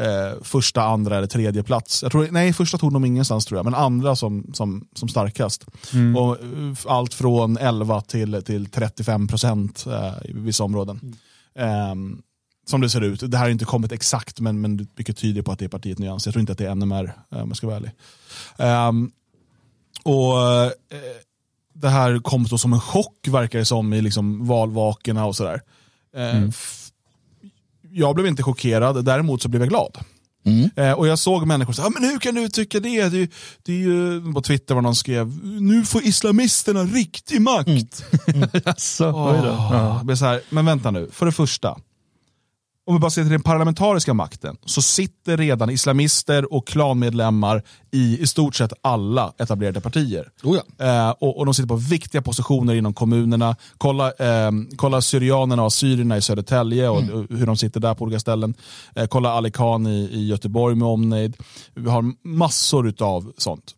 eh, första, andra eller tredje plats. Jag tror, nej, första tog de ingenstans tror jag, men andra som, som, som starkast. Och, eh, allt från 11 till, till 35 procent eh, i vissa områden. Ehm, som det ser ut. Det här har inte kommit exakt, men, men mycket tyder på att det är partiet Nyans. Jag tror inte att det är NMR, eh, om jag ska vara ärlig. Ehm, och eh, Det här kom då som en chock, verkar det som, i liksom valvakorna och sådär. Eh, f- Jag blev inte chockerad, däremot så blev jag glad. Eh, och jag såg människor säga, ah, men hur kan du tycka det? Det, det är ju, på Twitter var någon skrev, nu får islamisterna riktig makt. <laughs> Jaså, oj då. Åh, Ja. så här, men vänta nu, för det första. Om vi bara ser till den parlamentariska makten så sitter redan islamister och klanmedlemmar i i stort sett alla etablerade partier. Oh ja. Eh, och, och de sitter på viktiga positioner inom kommunerna. Kolla, eh, kolla syrianerna och assyrierna i Södertälje och och hur de sitter där på olika ställen. Eh, kolla Ali Khan i, i Göteborg med omnejd. Vi har massor av sånt.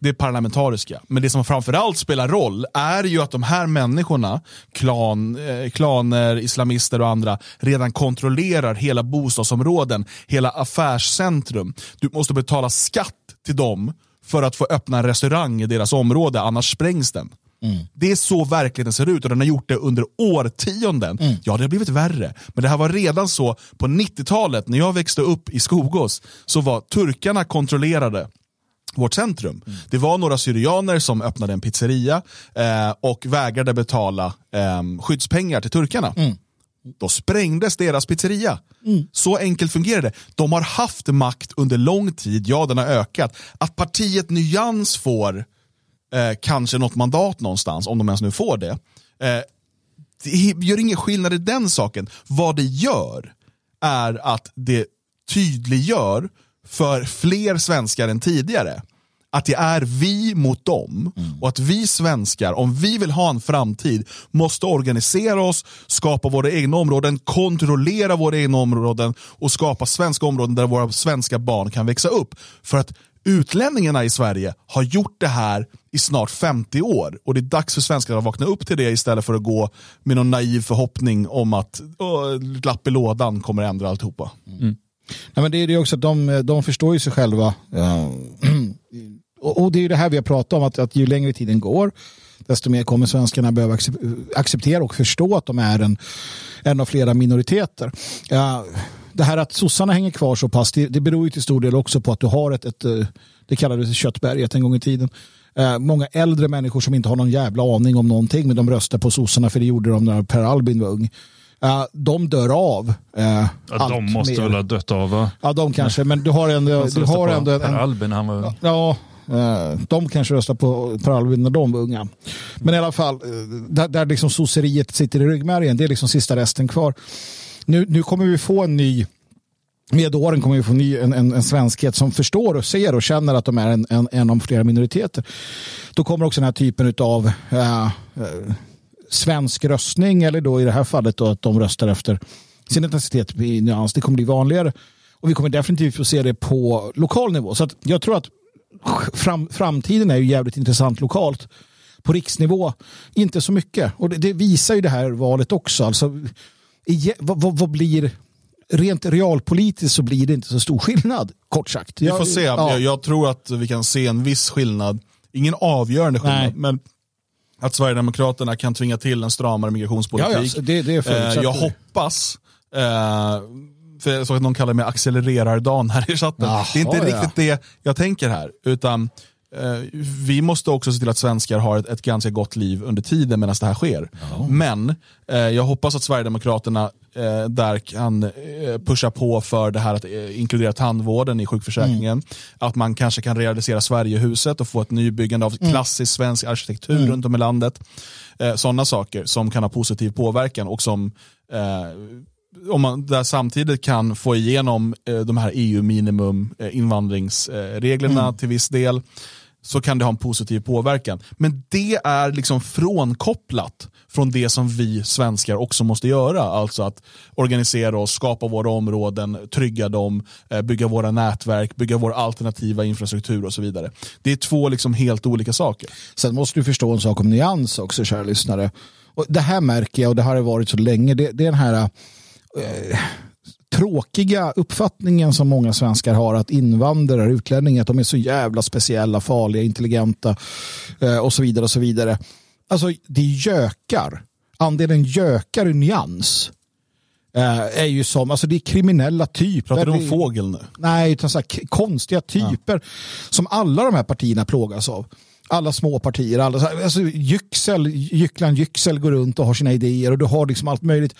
Det parlamentariska. Men det som framförallt spelar roll är ju att de här människorna, klan, eh, klaner, islamister och andra, redan kontrollerar hela bostadsområden, hela affärscentrum. Du måste betala skatt till dem för att få öppna en restaurang i deras område, annars sprängs den. Det är så verkligheten ser ut och den har gjort det under årtionden. Ja, det har blivit värre. Men det här var redan så på 90-talet, när jag växte upp i Skogås, så var turkarna kontrollerade vårt centrum. Det var några syrianer som öppnade en pizzeria eh, och vägrade betala eh, skyddspengar till turkarna. Då sprängdes deras pizzeria. Så enkelt fungerar det. De har haft makt under lång tid, ja den har ökat. Att partiet Nyans får eh, kanske något mandat någonstans, om de ens nu får det. Eh, det gör ingen skillnad i den saken. Vad det gör är att det tydliggör för fler svenskar än tidigare. Att det är vi mot dem. Och att vi svenskar, om vi vill ha en framtid, måste organisera oss, skapa våra egna områden, kontrollera våra egna områden och skapa svenska områden där våra svenska barn kan växa upp. För att utlänningarna i Sverige har gjort det här i snart 50 år. Och det är dags för svenskar att vakna upp till det istället för att gå med någon naiv förhoppning om att "Åh, lapp i lådan kommer ändra alltihopa. Nej, men det är ju också att de, de förstår ju sig själva. Ja. Eh, <clears throat> och, och det är ju det här vi har pratat om, att, att ju längre tiden går, desto mer kommer svenskarna behöva acceptera och förstå att de är en, en av flera minoriteter. Ja, det här att sossarna hänger kvar så pass, det, det beror ju till stor del också på att du har ett, ett eh, det kallades köttberget en gång i tiden. Eh, många äldre människor som inte har någon jävla aning om någonting, men de röstar på sossarna för det gjorde de när Per Albin var ung. De dör av. eh, Ja, de måste mer. väl ha dött av va? Ja, de kanske, men du har ändå, du har ändå en, en, Albin, han var... Ja, eh, de kanske röstar på Per Albin när de var unga. Men i alla fall, eh, där, där liksom sosseriet sitter i ryggmärgen, det är liksom sista resten kvar. Nu, nu kommer vi få en ny, med åren kommer vi få ny, en, en, en svenskhet som förstår och ser och känner att de är en, en, en av flera minoriteter. Då kommer också den här typen av eh, svensk röstning, eller då i det här fallet då att de röstar efter sin etnicitet i nyans, det kommer bli vanligare. Och vi kommer definitivt få se det på lokal nivå. Så jag tror att fram, framtiden är ju jävligt intressant lokalt. På riksnivå, inte så mycket. Och det, det visar ju det här valet också. Alltså, i, vad, vad, vad blir, rent realpolitiskt så blir det inte så stor skillnad, kort sagt. Vi får se. Ja. Jag, jag tror att vi kan se en viss skillnad. Ingen avgörande skillnad, Nej. men att Sverigedemokraterna kan tvinga till en stramare migrationspolitik. Ja, ja, det- det förutsätter eh, jag hoppas, eh, för jag såg att någon kallar mig accelererardan här i chatten. Jaha, det är inte ja. riktigt det jag tänker här, utan vi måste också se till att svenskar har ett, ett ganska gott liv under tiden medan det här sker. Men eh, jag hoppas att Sverigedemokraterna eh, där kan eh, pusha på för det här att eh, inkludera tandvården i sjukförsäkringen. Att man kanske kan realisera Sverigehuset och få ett nybyggande av klassisk svensk arkitektur runt om i landet. Eh, Sådana saker som kan ha positiv påverkan och som eh, om man där samtidigt kan få igenom eh, de här EU-minimum eh, invandringsreglerna till viss del så kan det ha en positiv påverkan. Men det är liksom frånkopplat från det som vi svenskar också måste göra. Alltså att organisera oss, skapa våra områden, trygga dem, eh, bygga våra nätverk, bygga vår alternativa infrastruktur och så vidare. Det är två liksom helt olika saker. Sen måste du förstå en sak om nyans också, kära lyssnare. Och det här märker jag, och det har det varit så länge, det, det är den här eh, tråkiga uppfattningen som många svenskar har att invandrare, utlänningar, att de är så jävla speciella, farliga, intelligenta eh, och så vidare och så vidare. Alltså det gökar. Andelen gökar i nyans eh, är ju som, alltså det är kriminella typer. Pratar du om fågel nu? Nej, utan så konstiga typer som alla de här partierna plågas av. Alla små partier, alla, alltså, Yüksel, Jyckland Yüksel går runt och har sina idéer och du har liksom allt möjligt.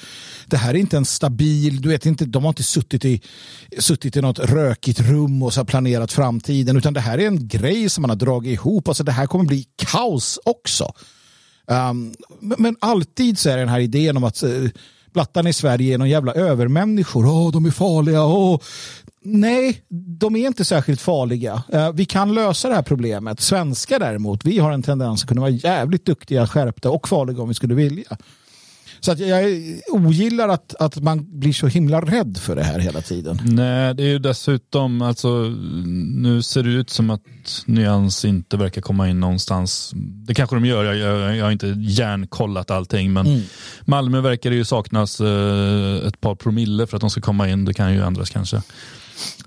Det här är inte en stabil, du vet inte, de har inte suttit i, suttit i något rökigt rum och så planerat framtiden utan det här är en grej som man har dragit ihop. Alltså det här kommer bli kaos också. Um, men, men alltid så är det den här idén om att uh, Plattan i Sverige är någon jävla övermänniskor. Åh, de är farliga. Oh. Nej, de är inte särskilt farliga. Eh, vi kan lösa det här problemet. Svenskar däremot, vi har en tendens att kunna vara jävligt duktiga, skärpta och farliga om vi skulle vilja. Så att jag ogillar att, att man blir så himla rädd för det här hela tiden. Nej, det är ju dessutom, alltså nu ser det ut som att Nyans inte verkar komma in någonstans. Det kanske de gör, jag, jag, jag har inte järnkollat allting, men Malmö verkar det ju saknas eh, ett par promille för att de ska komma in. Det kan ju ändras kanske.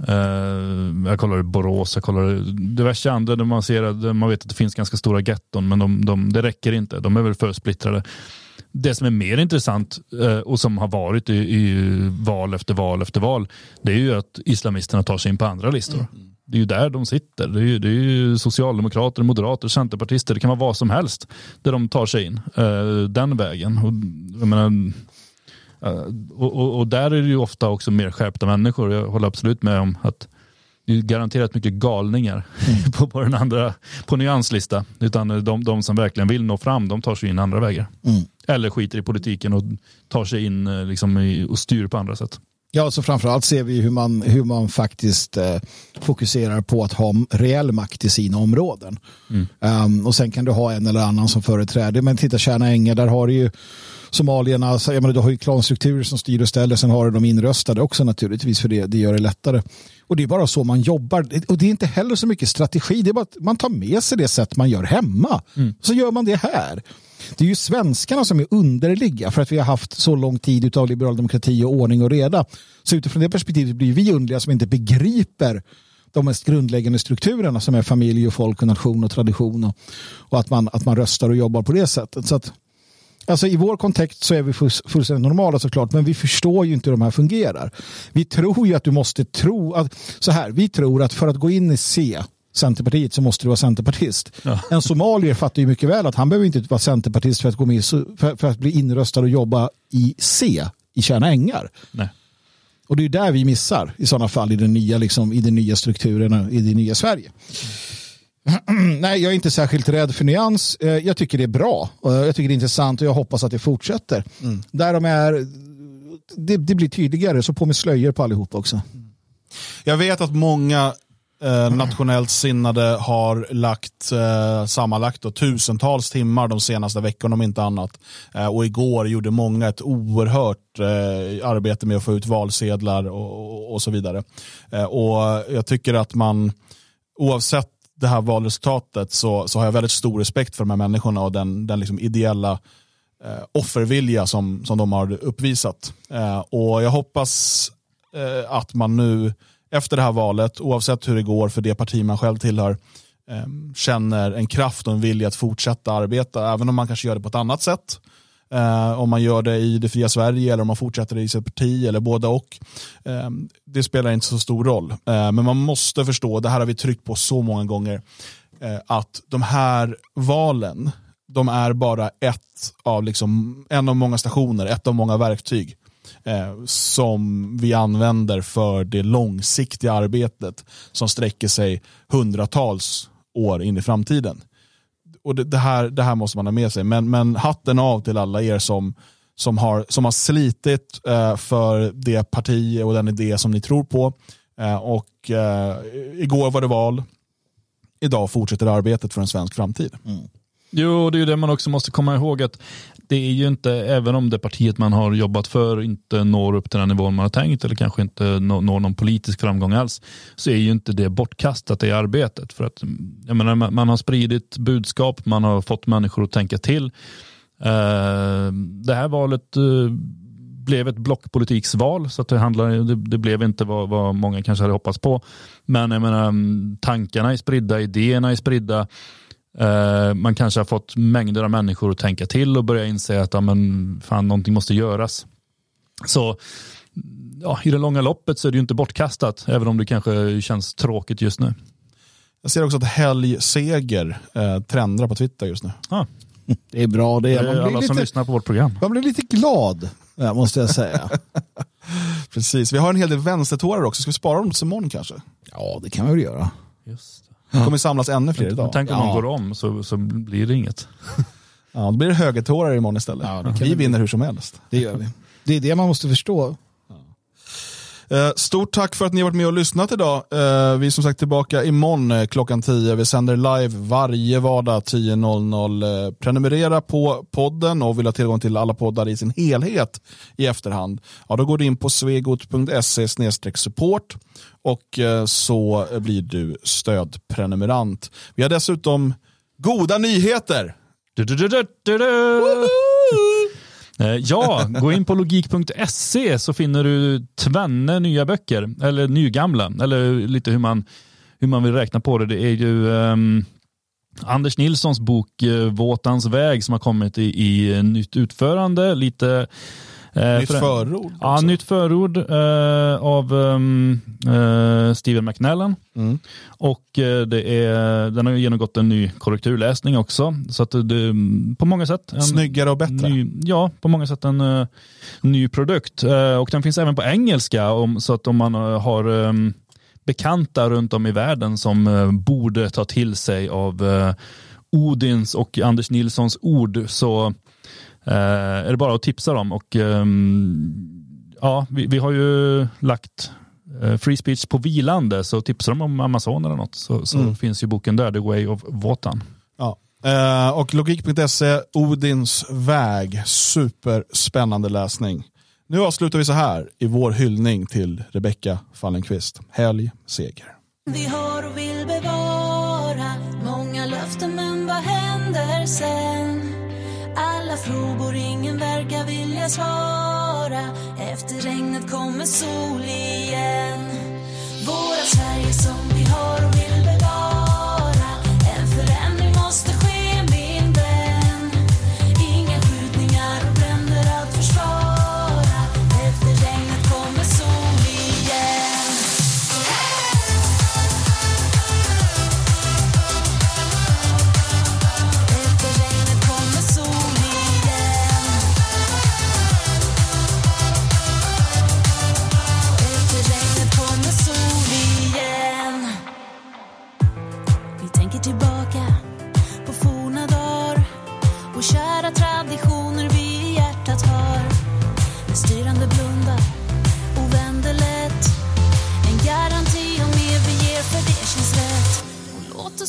Eh, jag kollar Borås, jag kollar diverse andra där man ser att man vet att det finns ganska stora getton, men de, de, det räcker inte. De är väl för splittrade. Det som är mer intressant eh, och som har varit i, i val efter val efter val, det är ju att islamisterna tar sig in på andra listor. Det är ju där de sitter. Det är ju, det är ju socialdemokrater, moderater, centerpartister, det kan vara vad som helst där de tar sig in eh, den vägen. Och, menar, eh, och, och, och där är det ju ofta också mer skärpta människor. Jag håller absolut med om att det är garanterat mycket galningar <laughs> på, på den andra på nyanslista. Utan de, de som verkligen vill nå fram, de tar sig in andra vägar. Eller skiter i politiken och tar sig in eh, liksom, i, och styr på andra sätt. Ja, så framförallt ser vi hur man, hur man faktiskt eh, fokuserar på att ha reell makt i sina områden. Um, och sen kan du ha en eller annan som företräder. Men titta Tjärna Ängar, där har du ju somalierna, jag menar, du har ju klanstrukturer som styr och ställer, sen har du de inröstade också naturligtvis för det, det gör det lättare. Och det är bara så man jobbar. Och det är inte heller så mycket strategi, det är bara att man tar med sig det sätt man gör hemma. Så gör man det här. Det är ju svenskarna som är underliga för att vi har haft så lång tid av liberal demokrati och ordning och reda. Så utifrån det perspektivet blir vi underliga som inte begriper de mest grundläggande strukturerna som är familj och folk och nation och tradition och, och att, man, att man röstar och jobbar på det sättet. Så att, alltså I vår kontext så är vi full- fullständigt normala såklart men vi förstår ju inte hur de här fungerar. Vi tror ju att du måste tro att, så här, vi tror att för att gå in i C Centerpartiet så måste du vara centerpartist. En somalier fattar ju mycket väl att han behöver inte vara centerpartist för att, gå med, för, för att bli inröstad och jobba i C i Tjärna Ängar. Nej. Och det är där vi missar i sådana fall i den nya, liksom, i den nya strukturen i det nya Sverige. <clears throat> Nej, jag är inte särskilt rädd för nyans. Eh, Jag tycker det är bra. Jag tycker det är intressant och jag hoppas att det fortsätter. Där de är, det, det blir tydligare, så på med slöjor på allihop också. Jag vet att många eh, nationellt sinnade har lagt eh, sammanlagt då, tusentals timmar de senaste veckorna om inte annat. Eh, och igår gjorde många ett oerhört eh, arbete med att få ut valsedlar och, och, och så vidare. Eh, och jag tycker att man oavsett det här valresultatet så, så har jag väldigt stor respekt för de här människorna och den, den liksom ideella eh, offervilja som, som de har uppvisat. Eh, och jag hoppas eh, att man nu efter det här valet, oavsett hur det går för det parti man själv tillhör, eh, känner en kraft och en vilja att fortsätta arbeta, även om man kanske gör det på ett annat sätt. Eh, om man gör det i det fria Sverige eller om man fortsätter det i sitt parti eller båda och. Eh, det spelar inte så stor roll. Eh, men man måste förstå, det här har vi tryckt på så många gånger, eh, att de här valen, de är bara ett av liksom, en av många stationer, ett av många verktyg eh, som vi använder för det långsiktiga arbetet som sträcker sig hundratals år in i framtiden. Och det, det, här, det här måste man ha med sig. Men, men hatten av till alla er som, som, har, som har slitit eh, för det parti och den idé som ni tror på. Eh, och eh, Igår var det val. Idag fortsätter arbetet för en svensk framtid. Jo, det är ju det man också måste komma ihåg att det är ju inte, även om det partiet man har jobbat för inte når upp till den nivån man har tänkt eller kanske inte når, någon politisk framgång alls, så är ju inte det bortkastat i arbetet. För att jag menar, man har spridit budskap, man har fått människor att tänka till. Eh, det här valet eh, blev ett blockpolitiksval så att det, handlar, det, det blev inte vad, vad många kanske hade hoppats på. Men jag menar, mm, tankarna är spridda, idéerna är spridda. Eh, man kanske har fått mängder av människor att tänka till och börja inse att ja, men, fan, någonting måste göras. Så ja, i det långa loppet så är det ju inte bortkastat, även om det kanske känns tråkigt just nu. Jag ser också att helgseger eh, trendar på Twitter just nu. Ah, <laughs> Det är bra det. det är Man alla blir, som lite, lyssnar på vårt program. man blir lite glad, ja, måste jag säga. <laughs> Precis. Vi har en hel del vänstertårar också. Ska vi spara dem till imorgon kanske? ja, det kan vi väl göra. Det kommer samlas ännu fler idag. Tänk om Ja. man går om så, så blir det inget. Ja, då blir det högertårar imorgon istället. Ja, vi vinner hur som helst. Det gör vi. Det är det man måste förstå. Eh, Stort tack för att ni har varit med och lyssnat idag. Eh, Vi är som sagt tillbaka imorgon eh, klockan 10. Vi sänder live varje vardag 10.00. Eh, Prenumerera på podden och vill ha tillgång till alla poddar i sin helhet i efterhand. Ja, då går du in på svegot.se support och så blir du stödprenumerant. Vi har dessutom goda nyheter. Du, du, du, Eh, ja, gå in på logik.se så finner du tvenne nya böcker, eller nygamla, eller lite hur man, hur man vill räkna på det. Det är ju um, Anders Nilssons bok eh, Våtans väg som har kommit i, i nytt utförande. Lite, Nytt för- förord. Ja, också. nytt förord eh, av um, eh, Steven McNallen. Mm. Och eh, det är, den har genomgått en ny korrekturläsning också. Så att det, på många sätt. En, Snyggare och bättre. Ny, ja, på många sätt en eh, ny produkt. Eh, och den finns även på engelska. Om, så att om man eh, har um, bekanta runt om i världen som eh, borde ta till sig av eh, Odins och Anders Nilssons ord så eh, är det bara att tipsa dem. Och, ehm, ja, vi, vi har ju lagt eh, free speech på vilande så tipsar de om Amazon eller något så, så Mm. finns ju boken där, The Way of Wotan. Ja. Eh, och logik.se, Odins väg, superspännande läsning. Nu avslutar vi så här i vår hyllning till Rebecca Fallenkvist. Helg, seger. Vi har och vill bevara många löften men vad händer sen? Alla frågor ingen verkar vilja svara. Efter regnet kommer sol igen. Våra Sverige som vi har och vill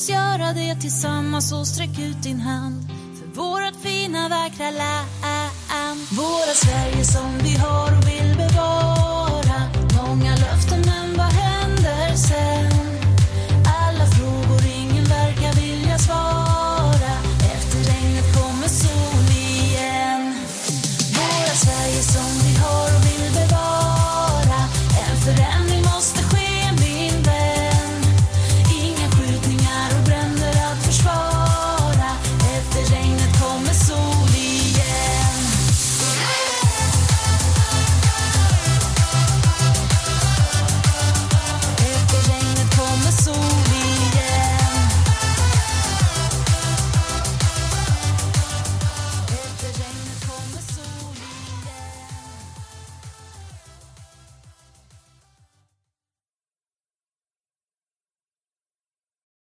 oss göra det tillsammans och sträck ut din hand för vårat fina vackra land Våra Sverige som vi har och vill bevara.